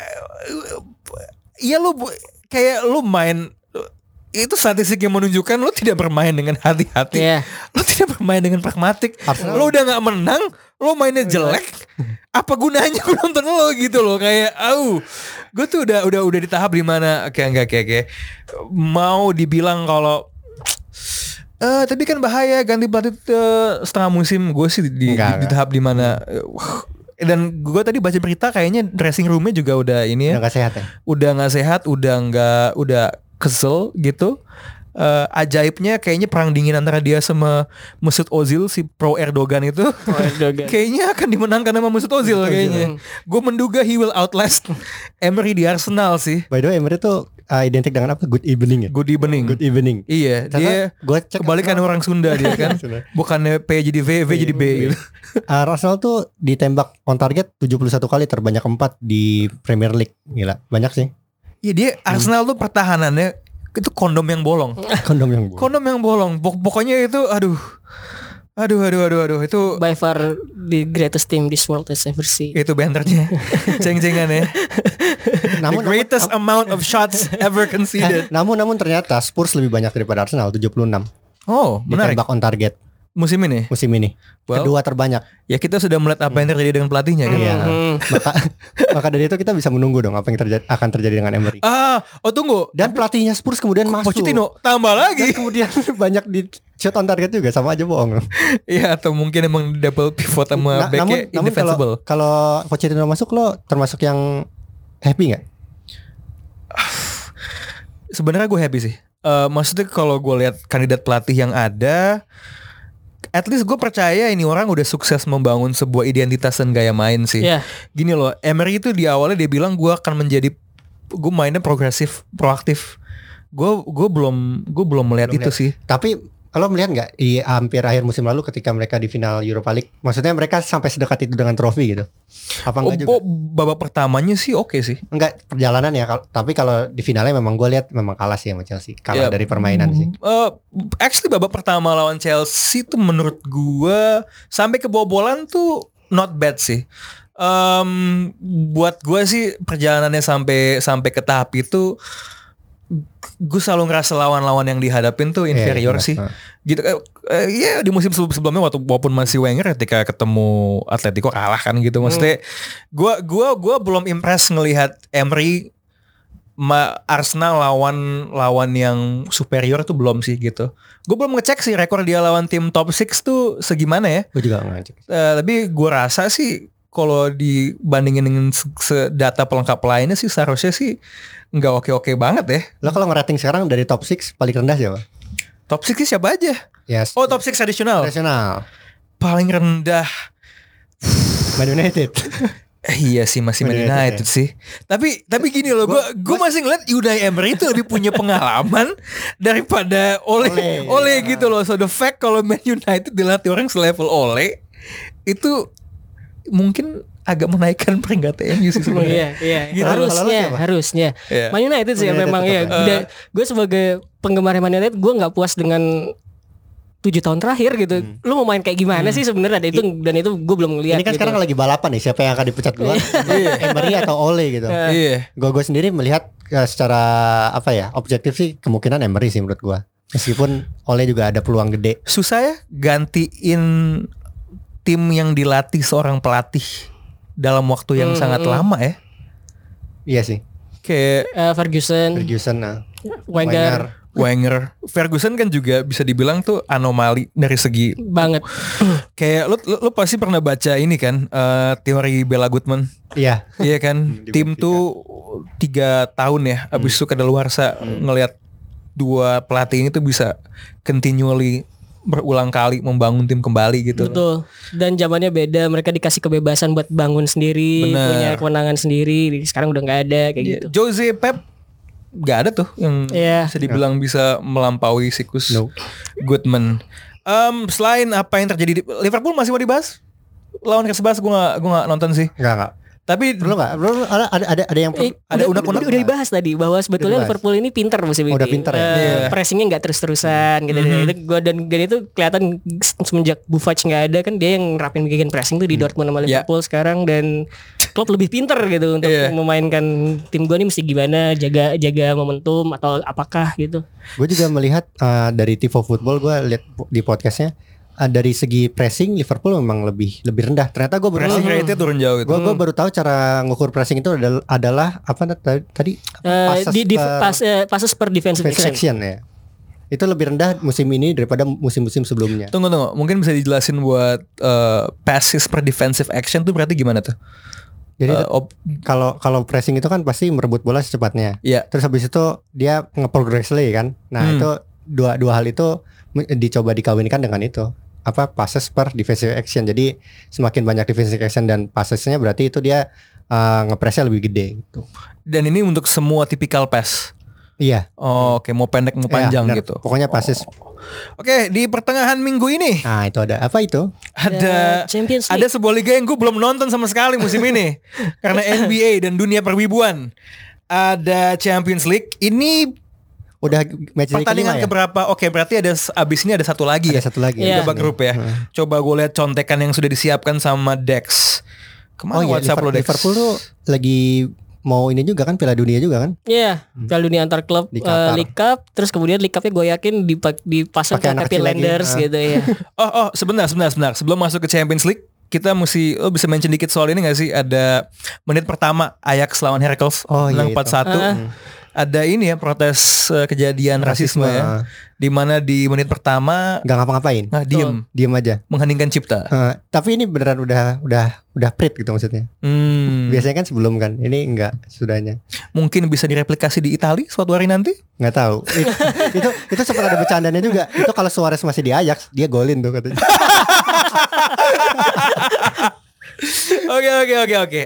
Speaker 3: Iya lu bu- kayak lu main itu statistik yang menunjukkan lu tidak bermain dengan hati-hati.
Speaker 4: Iya.
Speaker 3: Lu tidak bermain dengan pragmatik. Lu udah nggak menang, lu mainnya jelek. Apa gunanya gue nonton lo gitu loh kayak au. Gue tuh udah udah udah di tahap di mana kayak enggak kayak kayak mau dibilang kalau eh tapi kan bahaya ganti pelatih eh, setengah musim gue sih di, di,
Speaker 2: Enggak,
Speaker 3: di
Speaker 2: enggak.
Speaker 3: tahap di mana eh, wah. dan gue tadi baca berita kayaknya dressing roomnya juga udah ini ya
Speaker 2: Udah gak sehat ya.
Speaker 3: udah nggak sehat, udah nggak, udah kesel gitu. Eh, ajaibnya kayaknya perang dingin antara dia sama Mesut Ozil si pro Erdogan itu kayaknya akan dimenangkan sama Mesut Ozil kayaknya. Gue menduga he will outlast Emery di Arsenal sih.
Speaker 2: By the way, Emery tuh uh, identik dengan apa? Good evening ya.
Speaker 3: Good evening.
Speaker 2: Good evening.
Speaker 3: Iya,
Speaker 2: Karena
Speaker 3: dia
Speaker 2: gue cek
Speaker 3: kebalikan orang Sunda dia kan. Bukannya P jadi V, V jadi B gitu.
Speaker 2: Uh, Arsenal tuh ditembak on target 71 kali terbanyak 4 di Premier League. Gila, banyak sih.
Speaker 3: Iya dia Arsenal tuh pertahanannya itu kondom yang bolong.
Speaker 2: Kondom yang buruk.
Speaker 3: Kondom yang bolong. Pok- pokoknya itu aduh. Aduh aduh aduh aduh itu
Speaker 4: By far the greatest team this world has ever seen.
Speaker 3: itu banternya. Ceng-cengan ya.
Speaker 2: Namun,
Speaker 3: The greatest amount of shots ever
Speaker 2: namun,
Speaker 3: conceded.
Speaker 2: namun namun ternyata Spurs lebih banyak daripada Arsenal 76
Speaker 3: Oh, menarik.
Speaker 2: ditembak on target
Speaker 3: Musim ini.
Speaker 2: musim ini.
Speaker 3: Well,
Speaker 2: Kedua terbanyak.
Speaker 3: ya kita sudah melihat apa yang terjadi dengan pelatihnya kan.
Speaker 2: Iya.
Speaker 4: Mhm.
Speaker 2: maka maka dari itu kita bisa menunggu dong apa yang terjadi akan terjadi dengan Emery.
Speaker 3: Ah, oh tunggu.
Speaker 2: Dan pelatihnya Spurs kemudian masuk.
Speaker 3: Pochettino tambah
Speaker 2: Dan
Speaker 3: lagi.
Speaker 2: kemudian banyak di shot on target juga sama aja bohong.
Speaker 3: Iya atau mungkin emang double pivot sama
Speaker 2: Na-
Speaker 3: backnya
Speaker 2: namun namun kalau
Speaker 3: indefensible.
Speaker 2: kalau Pochettino masuk lo termasuk yang happy nggak?
Speaker 3: Sebenarnya gue happy sih. Eh, maksudnya kalau gue lihat kandidat pelatih yang ada, at least gue percaya ini orang udah sukses membangun sebuah identitas dan gaya main sih.
Speaker 4: Iya.
Speaker 3: Gini loh, Emery itu di awalnya dia bilang gue akan menjadi gue mainnya progresif, proaktif. Gue gue belum gue belum melihat
Speaker 2: Belum
Speaker 3: itu
Speaker 2: lihat.
Speaker 3: sih.
Speaker 2: Tapi kalau melihat nggak di hampir akhir musim lalu ketika mereka di final Europa League, maksudnya mereka sampai sedekat itu dengan trofi gitu? Apa
Speaker 3: Oh,
Speaker 2: enggak juga?
Speaker 3: oh, babak pertamanya sih oke sih.
Speaker 2: Enggak perjalanan ya, tapi kalau di finalnya memang gue lihat memang kalah sih sama Chelsea, kalah
Speaker 3: Ya,
Speaker 2: dari permainan sih.
Speaker 3: Eh, actually babak pertama lawan Chelsea tuh menurut gua sampai kebobolan tuh not bad sih. Em, buat gua sih perjalanannya sampai sampai ke tahap itu gue selalu ngerasa lawan-lawan yang dihadapin tuh inferior
Speaker 2: Iya,
Speaker 3: sih.
Speaker 2: nah.
Speaker 3: Gitu eh, eh, ya di musim sebelum sebelumnya waktu walaupun masih Wenger ketika ketemu Atletico kalah kan gitu. Maksudnya gua gua gua belum impress ngelihat Emery ma Arsenal lawan lawan yang superior tuh belum sih gitu. Gue belum ngecek sih rekor dia lawan tim top 6 tuh segimana ya.
Speaker 2: Gue juga ngajak.
Speaker 3: Eh, tapi gue rasa sih kalau dibandingin dengan data pelengkap lainnya sih seharusnya sih nggak oke-oke banget ya.
Speaker 2: Lo kalau ngerating sekarang dari top 6 paling rendah siapa?
Speaker 3: Top 6 sih siapa aja?
Speaker 2: Yes.
Speaker 3: Oh top 6 additional.
Speaker 2: Nasional.
Speaker 3: Paling rendah.
Speaker 2: Man United.
Speaker 3: Eh, iya sih masih Man
Speaker 2: United,
Speaker 3: United sih. Tapi tapi gini loh, gue gue masih ngeliat Unai Emery itu lebih punya pengalaman daripada Ole
Speaker 2: Ole,
Speaker 3: Ole,
Speaker 2: ya.
Speaker 3: gitu loh. So the fact kalau Man United dilatih orang selevel Ole itu mungkin agak menaikkan peringkat MU sih sebenarnya.
Speaker 4: iya, iya.
Speaker 3: Gitu.
Speaker 4: Harusnya, harusnya.
Speaker 3: Iya.
Speaker 4: Man United sih
Speaker 2: Man United
Speaker 4: memang ya.
Speaker 2: ya.
Speaker 4: Dan gue sebagai penggemar Man United, gue nggak puas dengan tujuh tahun terakhir gitu. Lu mau main kayak gimana sih sebenarnya? Dan itu dan itu gue belum ngeliat.
Speaker 2: Ini kan
Speaker 4: gitu.
Speaker 2: sekarang lagi balapan nih siapa yang akan dipecat duluan? Emery atau Ole gitu.
Speaker 3: Iya.
Speaker 2: Gue gue sendiri melihat eh, secara apa ya objektif sih kemungkinan Emery sih menurut gue. Meskipun Ole juga ada peluang gede.
Speaker 3: Susah ya gantiin tim yang dilatih seorang pelatih dalam waktu yang
Speaker 4: Hmm,
Speaker 3: sangat
Speaker 4: hmm.
Speaker 3: lama ya.
Speaker 2: Iya sih.
Speaker 3: Kayak
Speaker 4: Eh, Ferguson,
Speaker 2: Ferguson nah.
Speaker 4: Wenger,
Speaker 3: Wenger, Ferguson kan juga bisa dibilang tuh anomali dari segi
Speaker 4: banget.
Speaker 3: kayak lu, lu, lu pasti pernah baca ini kan eh, teori Bella Goodman,
Speaker 2: Iya.
Speaker 3: iya kan? Tim tuh tiga tahun ya, abis itu kadaluarsa ngelihat dua pelatih ini tuh bisa continually berulang kali membangun tim kembali gitu.
Speaker 4: Betul. Dan zamannya beda, mereka dikasih kebebasan buat bangun sendiri,
Speaker 3: Bener.
Speaker 4: punya kewenangan sendiri. Sekarang udah nggak ada kayak
Speaker 3: Iya,
Speaker 4: gitu.
Speaker 3: Jose Pep nggak ada tuh yang
Speaker 4: Iya.
Speaker 3: bisa dibilang bisa melampaui siklus
Speaker 2: No.
Speaker 3: Goodman. Em, selain apa yang terjadi di Liverpool masih mau dibahas? Lawan ke-11 gue gak, gua gak nonton sih.
Speaker 2: Enggak enggak.
Speaker 3: Tapi
Speaker 2: Perlu enggak? Perlu ada ada ada, ada yang
Speaker 4: Eh,
Speaker 3: ada
Speaker 4: udah,
Speaker 3: unek-unek
Speaker 4: udah, udah dibahas tadi bahwa sebetulnya
Speaker 2: Udah dibahas.
Speaker 4: Liverpool ini pinter musim
Speaker 2: Oh,
Speaker 4: ini.
Speaker 2: udah pinter ya?
Speaker 4: Eh,
Speaker 3: Iya.
Speaker 4: Pressingnya nggak terus-terusan gitu.
Speaker 3: Mhm.
Speaker 4: Itu gua dan, dan itu kelihatan semenjak Buffon nggak ada kan dia yang nerapin gegen pressing tuh di Dortmund sama
Speaker 3: Ya.
Speaker 4: Liverpool sekarang dan Klopp lebih pinter gitu untuk
Speaker 3: Iya.
Speaker 4: memainkan tim gua nih mesti gimana jaga jaga momentum atau apakah gitu.
Speaker 2: Gue juga melihat uh, dari Tifo Football gue lihat di podcastnya uh, dari segi pressing Liverpool memang lebih lebih rendah. Ternyata gue baru
Speaker 3: pressing
Speaker 2: tahu,
Speaker 3: rate-nya turun jauh gitu.
Speaker 2: gue gue baru tahu cara ngukur pressing itu adalah, adalah apa tadi Passes
Speaker 4: di, di
Speaker 2: per-
Speaker 4: pas, eh, passes per defensive
Speaker 2: defensive
Speaker 4: action.
Speaker 2: action ya. Itu lebih rendah musim ini daripada musim-musim sebelumnya.
Speaker 3: Tunggu tunggu, mungkin bisa dijelasin buat eh, passes per defensive action tuh berarti gimana tuh?
Speaker 2: Jadi
Speaker 3: Eh, op-
Speaker 2: kalau kalau pressing itu kan pasti merebut bola secepatnya.
Speaker 3: Iya.
Speaker 2: Terus habis itu dia nge-progressively kan. Nah,
Speaker 3: Hmm.
Speaker 2: itu dua dua hal itu dicoba dikawinkan dengan itu. Apa passes per defensive action. Jadi semakin banyak defensive action dan passesnya berarti itu dia uh, ngepressnya lebih gede gitu.
Speaker 3: dan ini untuk semua tipikal pass.
Speaker 2: Iya.
Speaker 3: Oh, Oke, mau pendek mau
Speaker 2: Iya,
Speaker 3: panjang
Speaker 2: benar.
Speaker 3: gitu.
Speaker 2: Pokoknya passes.
Speaker 3: Oke, di pertengahan minggu ini
Speaker 2: Nah, itu ada apa itu?
Speaker 3: ada
Speaker 4: Champions
Speaker 3: ada
Speaker 4: League.
Speaker 3: sebuah liga yang gue belum nonton sama sekali musim ini karena NBA dan dunia perwibuan. Ada Champions League. Ini
Speaker 2: Udah match
Speaker 3: Pertandingan
Speaker 2: kelima ya?
Speaker 3: keberapa? Oke, berarti ada abis ini ada satu lagi
Speaker 2: Ada
Speaker 3: ya.
Speaker 2: satu lagi.
Speaker 4: Iya.
Speaker 3: Babak grup ya. Coba gue lihat contekan yang sudah disiapkan sama Dex. Ke mana
Speaker 2: Oh iya,
Speaker 3: WhatsApp
Speaker 2: Liverpool,
Speaker 3: Dex?
Speaker 2: Liverpool tuh lagi mau ini juga kan Piala Dunia juga kan?
Speaker 4: Iya, Piala Dunia antar klub
Speaker 2: Di Qatar.
Speaker 4: League Cup, terus kemudian League Cup-nya gue yakin dipak- dipasang
Speaker 2: Pakai
Speaker 4: ke Happy
Speaker 2: lagi,
Speaker 4: Landers
Speaker 2: ah.
Speaker 4: gitu ya.
Speaker 3: Oh, oh, sebentar, sebentar, sebentar. Sebelum masuk ke Champions League, kita mesti lo bisa mention dikit soal ini gak sih? Ada menit pertama Ajax lawan Heracles
Speaker 2: Oh, iya
Speaker 3: menang
Speaker 2: itu.
Speaker 3: 4-1.
Speaker 4: Ah.
Speaker 3: Ada ini ya protes eh, kejadian rasisme, ya. Di mana di menit pertama
Speaker 2: Gak ngapa-ngapain.
Speaker 3: nah, diem,
Speaker 2: Diem aja.
Speaker 3: mengheningkan cipta.
Speaker 2: Eh, tapi ini beneran udah udah udah prit gitu maksudnya.
Speaker 3: Hmm,
Speaker 2: Biasanya kan sebelum kan. Ini enggak sudahnya.
Speaker 3: mungkin bisa direplikasi di Italia suatu hari nanti.
Speaker 2: Nggak tahu. itu, itu itu sempat ada bercandanya juga. Itu kalau Suarez masih di Ajax, dia golin tuh katanya.
Speaker 3: Oke oke oke oke.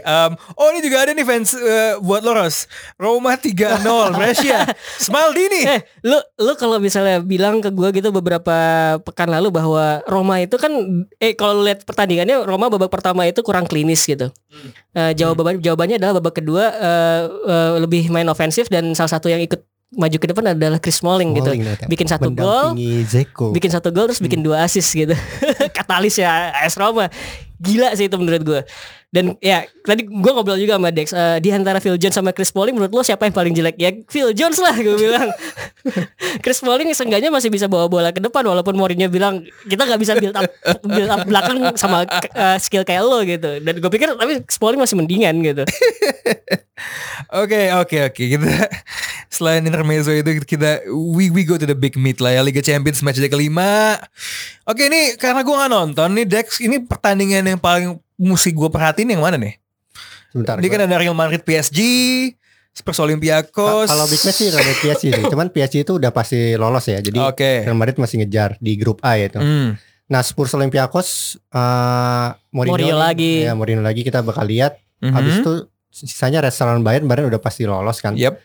Speaker 3: Oh ini juga ada nih fans eh, buat Loros. Roma 3-0 Brescia. Smaldini.
Speaker 4: Eh, lu lu kalau misalnya bilang ke gue gitu beberapa pekan lalu bahwa Roma itu kan eh kalau lihat pertandingannya Roma babak pertama itu kurang klinis gitu. Eh, jawaban jawabannya adalah babak kedua eh, eh, lebih main ofensif dan salah satu yang ikut maju ke depan adalah Chris Smalling gitu. Bikin satu gol,
Speaker 2: Zeko.
Speaker 4: bikin satu gol terus bikin dua assist gitu. Katalis ya AS Roma. Gila sih itu menurut gue. Dan ya tadi gue ngobrol juga sama Dex eh, di antara Phil Jones sama Chris Smalling menurut lo siapa yang paling jelek? Ya Phil Jones lah gue bilang. Chris Smalling seenggaknya masih bisa bawa bola ke depan walaupun Mourinho bilang kita nggak bisa build up build up belakang sama eh, skill kayak lo gitu. Dan gue pikir tapi Smalling masih mendingan gitu.
Speaker 3: Oke oke oke kita selain intermezzo itu kita we we go to the big meet lah ya Liga Champions match day kelima. Oke ini karena gue nggak nonton nih Dex ini pertandingan yang paling mesti gue perhatiin yang mana nih?
Speaker 2: Sebentar.
Speaker 3: Ini kan ada Real Madrid PSG, Spurs Olympiakos.
Speaker 2: Kalau big match sih Real PSG sih. Cuman PSG itu udah pasti lolos ya. Jadi
Speaker 3: Oke.
Speaker 2: Real Madrid masih ngejar di grup A ya itu.
Speaker 3: Hmm.
Speaker 2: Nah Spurs Olympiakos eh Mourinho,
Speaker 4: Mourinho lagi.
Speaker 2: Ya Mourinho lagi kita bakal lihat.
Speaker 3: Mhm.
Speaker 2: Habis itu sisanya restoran Bayern Bayern udah pasti lolos kan.
Speaker 3: Yep.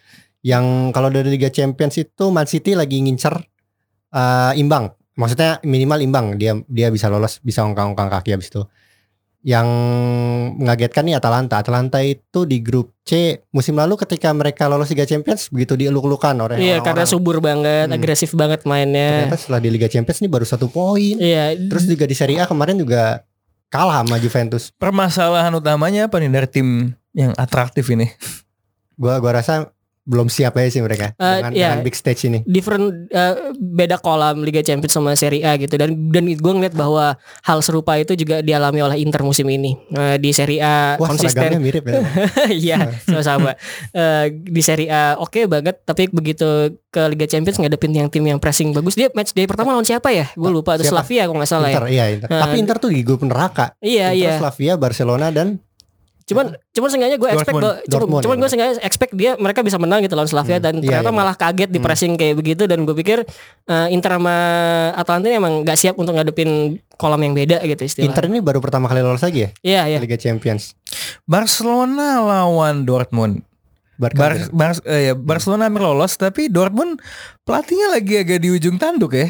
Speaker 2: Yang kalau dari Liga Champions itu Man City lagi ngincer eh, imbang. Maksudnya minimal imbang dia dia bisa lolos bisa ongkang-ongkang kaki habis itu. Yang mengagetkan nih Atalanta. Atalanta itu di grup C musim lalu ketika mereka lolos Liga Champions begitu dieluk-elukan oleh
Speaker 4: Iya karena
Speaker 2: orang-orang.
Speaker 4: subur banget,
Speaker 2: Hmm.
Speaker 4: agresif banget mainnya.
Speaker 2: Ternyata setelah di Liga Champions ini baru satu poin.
Speaker 4: Iya.
Speaker 2: Terus juga di Serie A kemarin juga kalah sama Juventus.
Speaker 3: Permasalahan utamanya apa nih dari tim yang atraktif ini?
Speaker 2: Gua gua rasa belum siap aja sih mereka
Speaker 4: Eh,
Speaker 2: dengan,
Speaker 4: iya.
Speaker 2: dengan big stage ini.
Speaker 4: different uh, beda kolam Liga Champions sama Serie A gitu dan dan gue ngeliat bahwa hal serupa itu juga dialami oleh Inter musim ini Uh, di Serie A
Speaker 2: Wah
Speaker 4: konsisten
Speaker 2: mirip ya.
Speaker 4: iya sama-sama Uh, di Serie A oke banget tapi begitu ke Liga Champions ngadepin yang tim yang pressing bagus dia match day pertama lawan siapa ya gue lupa itu
Speaker 2: Siapa?
Speaker 4: Slavia kalau nggak salah
Speaker 2: Inter,
Speaker 4: ya
Speaker 2: iya Inter.
Speaker 4: Nah,
Speaker 2: Tapi Inter tuh di grup neraka.
Speaker 4: iya
Speaker 2: Inter,
Speaker 4: iya
Speaker 2: Slavia, Barcelona dan
Speaker 4: cuman cuman seenggaknya gue expect
Speaker 3: Dortmund.
Speaker 4: bahwa- cuman,
Speaker 2: Dortmund,
Speaker 4: cuman
Speaker 2: ya.
Speaker 4: gue seenggaknya expect dia mereka bisa menang gitu lawan Slavia
Speaker 2: Hmm,
Speaker 4: dan
Speaker 2: iya,
Speaker 4: ternyata
Speaker 2: iya.
Speaker 4: malah kaget di
Speaker 2: Hmm.
Speaker 4: pressing kayak begitu dan gue pikir uh, Inter sama Atalanta ini emang nggak siap untuk ngadepin kolam yang beda gitu istilahnya.
Speaker 2: Inter ini baru pertama kali lolos lagi ya
Speaker 4: Iya iya.
Speaker 2: Liga Champions.
Speaker 3: Barcelona lawan Dortmund.
Speaker 2: Barca.
Speaker 3: Bar, Bar- eh, ya, Barcelona hampir lolos tapi Dortmund pelatihnya lagi agak di ujung tanduk ya.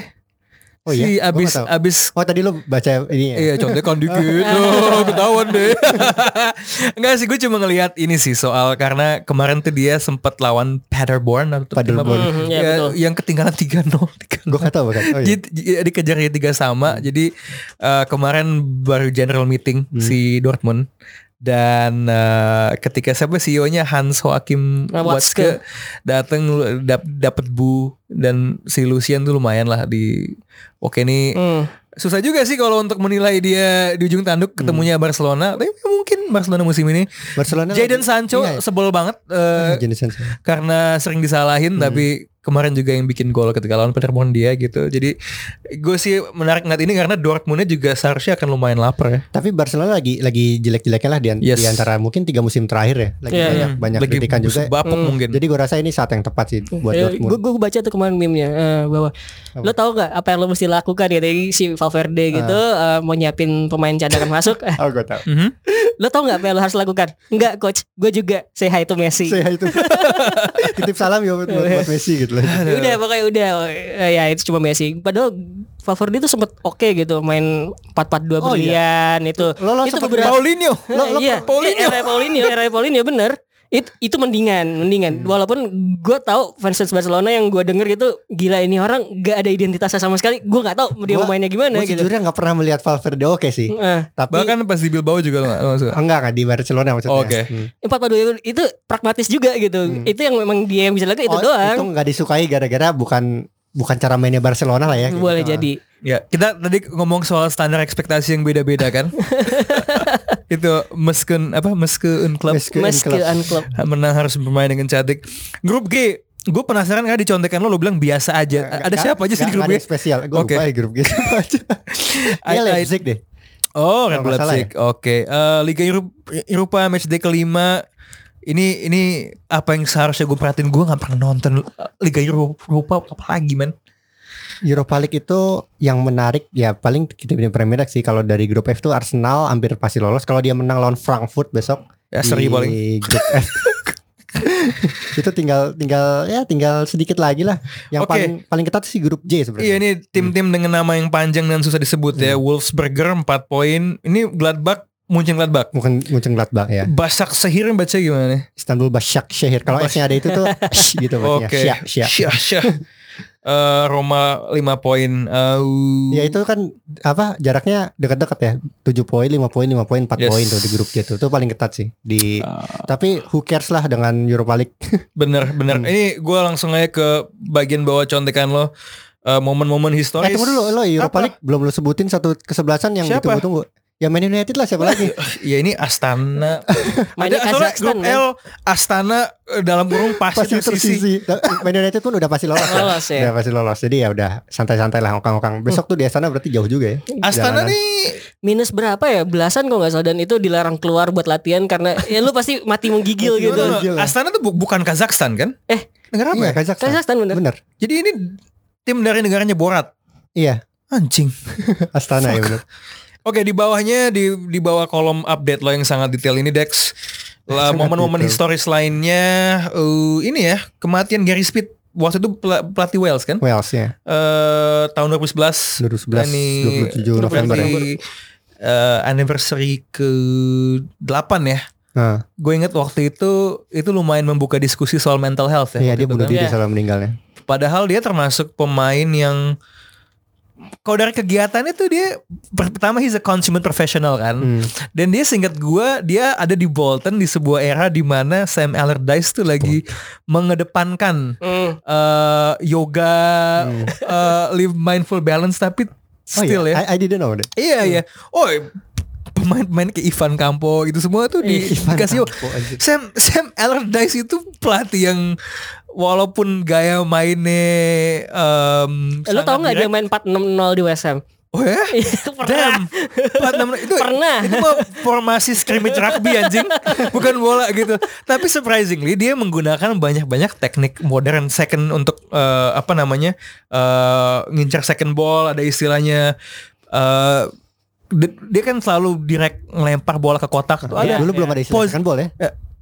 Speaker 2: Oh iya?
Speaker 3: Si
Speaker 2: Gua
Speaker 3: abis abis
Speaker 2: Oh tadi lu baca ini ya.
Speaker 3: Iya contekan dikit oh, Ketahuan deh Enggak sih gue cuma ngelihat ini sih Soal karena kemarin tuh dia sempat lawan Paderborn atau.
Speaker 2: Paderborn.
Speaker 4: Mhm, iya,
Speaker 3: Ya,
Speaker 4: betul.
Speaker 3: Yang ketinggalan 3-0 3-0.
Speaker 2: Gue gak tahu bahkan. Oh, iya.
Speaker 3: Jadi j- dikejarnya tiga sama. Jadi eh, kemarin baru general meeting
Speaker 2: Hmm.
Speaker 3: si Dortmund dan eh, ketika siapa CEO-nya Hans Joachim
Speaker 4: Ah,
Speaker 3: Watzke datang dap, dapat bu dan si Lucian tuh lumayan lah di oke nih
Speaker 4: Hmm.
Speaker 3: susah juga sih kalau untuk menilai dia di ujung tanduk ketemunya Barcelona tapi mungkin Barcelona musim ini
Speaker 2: Barcelona
Speaker 3: Jadon Sancho
Speaker 2: Iya, iya.
Speaker 3: sebel banget eh,
Speaker 2: Sancho.
Speaker 3: karena sering disalahin
Speaker 2: Hmm.
Speaker 3: tapi kemarin juga yang bikin gol ketika lawan Paderborn dia gitu. Jadi gue sih menarik ngeliat ini karena Dortmundnya juga seharusnya akan lumayan lapar ya.
Speaker 2: Tapi Barcelona lagi lagi jelek-jeleknya lah di, an-
Speaker 3: Yes.
Speaker 2: di antara mungkin tiga musim terakhir ya. Lagi
Speaker 4: Iya,
Speaker 2: banyak,
Speaker 4: iya.
Speaker 2: banyak
Speaker 3: Lagi
Speaker 2: kritikan juga.
Speaker 3: Bapuk
Speaker 4: Hmm.
Speaker 3: mungkin.
Speaker 2: Jadi gue rasa ini saat yang tepat sih buat Dortmund.
Speaker 4: Gue gue baca tuh kemarin meme-nya eh, bahwa
Speaker 2: Apa?
Speaker 4: lo tau gak apa yang lo mesti lakukan ya dari si Valverde gitu
Speaker 2: Ah.
Speaker 4: eh, mau nyiapin pemain cadangan masuk. Eh,
Speaker 2: Oh gue tahu.
Speaker 3: Mhm.
Speaker 4: lo tau gak apa yang lo harus lakukan? Enggak coach, gue juga say hi to Messi.
Speaker 2: Saya itu titip salam ya buat, buat, buat Messi gitu lah.
Speaker 4: udah pokoknya udah Eh, ya itu cuma Messi. Padahal Valverde itu sempet oke gitu main 4-4-2
Speaker 2: Oh,
Speaker 4: berlian itu.
Speaker 2: Lo lo
Speaker 4: Itu beberapa-
Speaker 3: Paulinho.
Speaker 2: Lo- lo-
Speaker 4: iya,
Speaker 3: Paulinho.
Speaker 4: Era Paulinho, era Paulinho bener. It, itu mendingan, mendingan. Walaupun gue tahu fans Barcelona yang gue denger itu gila ini orang gak ada identitasnya sama sekali. Gue nggak tahu dia
Speaker 2: Gua-
Speaker 4: mau mainnya gimana
Speaker 2: Gue
Speaker 4: gitu.
Speaker 2: sejujurnya nggak pernah melihat Valverde oke sih.
Speaker 4: Eh,
Speaker 2: Tapi
Speaker 3: Bahkan pas di Bilbao juga lo suka?
Speaker 2: enggak enggak di Barcelona maksudnya.
Speaker 3: Oke.
Speaker 2: Hmm.
Speaker 4: empat dua itu pragmatis juga gitu. Itu yang memang dia yang bisa lakukan itu
Speaker 2: Oh,
Speaker 4: doang.
Speaker 2: Itu nggak disukai gara-gara bukan bukan cara mainnya Barcelona lah ya.
Speaker 4: Boleh
Speaker 2: gitu.
Speaker 4: jadi.
Speaker 3: Ya, kita tadi ngomong soal standar ekspektasi yang beda-beda kan. itu meskun apa meskun klub
Speaker 2: Club.
Speaker 4: Unclub.
Speaker 3: menang harus bermain dengan cantik. Grup G, gue penasaran kan di contekan lo lo bilang biasa aja.
Speaker 2: Nggak-
Speaker 3: ada
Speaker 2: nggak-
Speaker 3: siapa aja sih di grup G?
Speaker 2: ada spesial. Gue
Speaker 3: Oke.
Speaker 2: lupa ya grup G siapa aja.
Speaker 3: I-
Speaker 2: Iya Leipzig deh.
Speaker 3: Oh, Red Bull Leipzig. Oke, Eh, Liga Eropa, Eropa match day kelima. Ini ini apa yang seharusnya gue perhatiin gue nggak pernah nonton eh, Liga Eropa, apa lagi man?
Speaker 2: Europa League itu yang menarik ya paling kita di Premier League sih kalau dari grup F tuh Arsenal hampir pasti lolos kalau dia menang lawan Frankfurt besok
Speaker 3: Ya seri paling.
Speaker 2: grup F. itu tinggal tinggal ya tinggal sedikit lagi lah. Yang
Speaker 3: Oke.
Speaker 2: paling paling ketat sih grup J sebenarnya.
Speaker 3: Iya ini tim-tim dengan nama yang panjang dan susah disebut ya. Wolfsberger 4 poin. Ini Gladbach, Munchen Gladbach.
Speaker 2: Bukan Munchen Gladbach ya.
Speaker 3: Basak Sehir baca gimana nih?
Speaker 2: Istanbul Başakşehir. Kalau
Speaker 3: Bas-
Speaker 2: S-nya ada itu tuh gitu bacanya.
Speaker 3: Oke.
Speaker 2: Syah, syah.
Speaker 3: Syah, syah. Eh, Roma 5 poin. Eh,
Speaker 2: Ya itu kan apa jaraknya dekat-dekat ya. 7 poin, 5 poin, 5 poin, 4
Speaker 3: Yes.
Speaker 2: poin tuh di grup J itu. Paling ketat sih di
Speaker 3: Ah.
Speaker 2: tapi who cares lah dengan Europa League.
Speaker 3: bener bener.
Speaker 2: Hmm.
Speaker 3: Ini gue langsung aja ke bagian bawah contekan lo. Eh, momen-momen
Speaker 2: Eh
Speaker 3: historis.
Speaker 2: tunggu dulu lo Europa
Speaker 3: Apa?
Speaker 2: League belum lo sebutin satu kesebelasan yang
Speaker 3: Siapa?
Speaker 2: ditunggu-tunggu. Ya Man United lah siapa lagi?
Speaker 3: Ya ini Astana. Ada
Speaker 4: Kazakhstan,
Speaker 3: grup
Speaker 4: kan?
Speaker 3: L Astana eh, dalam kurung pasti,
Speaker 2: pasti
Speaker 3: tersisi.
Speaker 2: tersisi. Man United pun udah pasti lolos. kan?
Speaker 4: Lolos ya.
Speaker 2: Udah pasti lolos. Jadi ya udah santai-santai lah ngokang-ngokang. Besok tuh di sana berarti jauh juga ya.
Speaker 3: Astana
Speaker 2: Jalanan.
Speaker 3: nih
Speaker 4: Minus berapa ya? Belasan kok nggak salah dan itu dilarang keluar buat latihan karena ya lu pasti mati menggigil gitu.
Speaker 3: Astana tuh bu- bukan Kazakhstan kan?
Speaker 4: Eh.
Speaker 3: negara apa?
Speaker 2: Iya
Speaker 3: ya?
Speaker 2: Kazakhstan.
Speaker 4: Kazakhstan bener.
Speaker 2: Bener.
Speaker 3: Jadi ini tim dari negaranya Borat.
Speaker 2: Iya.
Speaker 3: Anjing.
Speaker 2: Astana ya bener.
Speaker 3: Oke di bawahnya di di bawah kolom update lo yang sangat detail ini Dex. Lah, Momen-momen historis lainnya eh, ini ya kematian Gary Speed waktu itu pela- pelatih Wales kan?
Speaker 2: Wales ya.
Speaker 3: Eh tahun 2011
Speaker 2: 2011
Speaker 3: Ini
Speaker 2: 27 November ya.
Speaker 3: eh, anniversary ke 8 ya.
Speaker 2: Nah,
Speaker 3: Gue inget waktu itu itu lumayan membuka diskusi soal mental health ya.
Speaker 2: iya dia bunuh
Speaker 3: kan.
Speaker 2: diri setelah meninggalnya.
Speaker 3: Padahal dia termasuk pemain yang kalau dari kegiatannya tuh dia pertama he's a consummate professional kan.
Speaker 2: Hmm.
Speaker 3: Dan dia singkat gua dia ada di Bolton di sebuah era di mana Sam Allardyce tuh lagi mengedepankan
Speaker 4: Hmm.
Speaker 3: eh, yoga,
Speaker 2: Hmm.
Speaker 3: eh, live mindful balance tapi
Speaker 2: Oh
Speaker 3: still
Speaker 2: iya,
Speaker 3: ya.
Speaker 2: I, I didn't know that.
Speaker 3: Iya iya. Oh pemain-pemain kayak Ivan Campo itu semua tuh di,
Speaker 2: Ivan
Speaker 3: dikasih
Speaker 2: Campo.
Speaker 3: Sam Sam Allardyce itu pelatih yang walaupun gaya mainnya um,
Speaker 4: Eh, lu tau nggak dia main 4-6-0 di West Ham?
Speaker 3: Oh ya?
Speaker 4: Pernah.
Speaker 3: Damn. Nomor- itu
Speaker 4: Pernah.
Speaker 3: Itu mah formasi scrimmage rugby anjing, bukan bola gitu. Tapi surprisingly dia menggunakan banyak-banyak teknik modern second untuk eh, apa namanya? eh ngincar second ball, ada istilahnya eh di- dia kan selalu direct ngelempar bola ke kotak tuh ada
Speaker 4: Iya,
Speaker 2: Dulu
Speaker 4: iya.
Speaker 2: belum ada istilah
Speaker 3: Pos-
Speaker 2: kan boleh?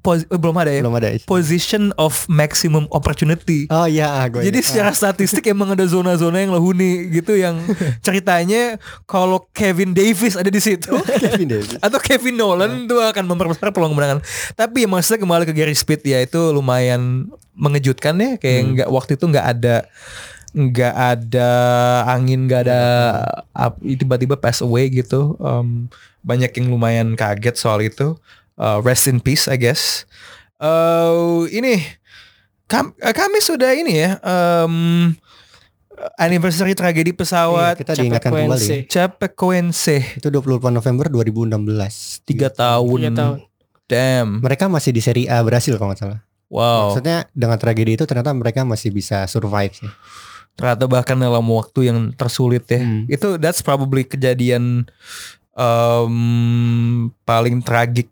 Speaker 3: Pos- eh, belum ada ya
Speaker 2: Belum ada istilah.
Speaker 3: position of maximum opportunity
Speaker 2: Oh iya, gue
Speaker 3: jadi secara statistik emang ada zona-zona yang lehuni gitu yang ceritanya kalau Kevin Davis ada di situ
Speaker 2: Kevin Davis.
Speaker 3: atau Kevin Nolan tuh akan memperbesar peluang kemenangan. Tapi ya maksudnya kembali ke Gary Speed ya itu lumayan mengejutkan ya kayak nggak waktu itu nggak ada nggak ada angin nggak ada tiba-tiba pass away gitu. Em, banyak yang lumayan kaget soal itu. Uh, rest in peace I guess. Eh ini Kam eh, kami sudah ini ya em, anniversary tragedi pesawat
Speaker 2: Iya, kita diingatkan kembali.
Speaker 3: Chapecoense
Speaker 2: Itu 28 November 2016.
Speaker 3: tiga tahun.
Speaker 4: Tiga tahun.
Speaker 3: Damn.
Speaker 2: Mereka masih di Serie A Brasil kalau nggak salah.
Speaker 3: Wow.
Speaker 2: Maksudnya dengan tragedi itu ternyata mereka masih bisa survive sih.
Speaker 3: Ternyata bahkan dalam waktu yang tersulit ya.
Speaker 2: Hmm.
Speaker 3: Itu that's probably kejadian um, paling tragik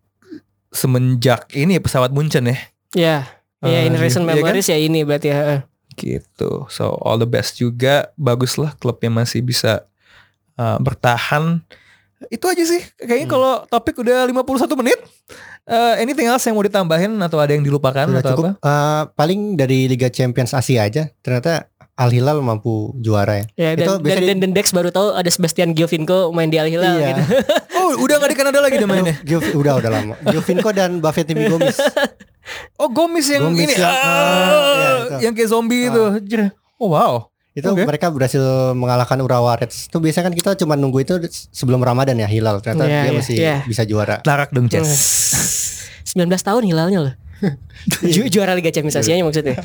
Speaker 3: semenjak ini ya, pesawat Munchen ya.
Speaker 4: Ya. Ya
Speaker 3: Ah,
Speaker 4: in recent
Speaker 3: iya kan?
Speaker 4: memories ya ini berarti ya.
Speaker 3: Gitu. So all the best juga. Baguslah klubnya masih bisa uh, bertahan. Itu aja sih. Kayaknya
Speaker 2: Hmm.
Speaker 3: kalau topik udah 51 menit. Uh, anything else yang mau ditambahin atau ada yang dilupakan
Speaker 2: Sudah
Speaker 3: atau
Speaker 2: cukup.
Speaker 3: apa?
Speaker 2: Eh, paling dari Liga Champions Asia aja ternyata Al Hilal mampu juara ya.
Speaker 4: Ya
Speaker 2: Itu
Speaker 4: dan,
Speaker 2: bisa
Speaker 4: dan,
Speaker 2: di-
Speaker 4: dan, dan Dex baru tahu ada Sebastian Giovinco main di Al Hilal
Speaker 2: Iya.
Speaker 4: gitu.
Speaker 3: Oh udah gak di Kanada lagi dia mainnya.
Speaker 2: Gio- udah udah lama. Giovinco dan Buffett Gomis.
Speaker 3: Oh Gomis yang
Speaker 2: Gomis
Speaker 3: ini
Speaker 2: yang-
Speaker 3: ah,
Speaker 2: ah, iya, itu.
Speaker 3: yang kayak zombie itu. Jer. Oh wow.
Speaker 2: Itu
Speaker 3: Oke.
Speaker 2: mereka berhasil mengalahkan Urawa Reds. Itu biasanya kan kita cuma nunggu itu sebelum Ramadan ya Hilal. Ternyata
Speaker 4: Iya,
Speaker 2: dia
Speaker 4: iya,
Speaker 2: masih
Speaker 4: iya.
Speaker 2: bisa juara.
Speaker 3: Larak dong Ces.
Speaker 4: 19 tahun hilalnya loh. Ju- juara Liga Champions Asia maksudnya.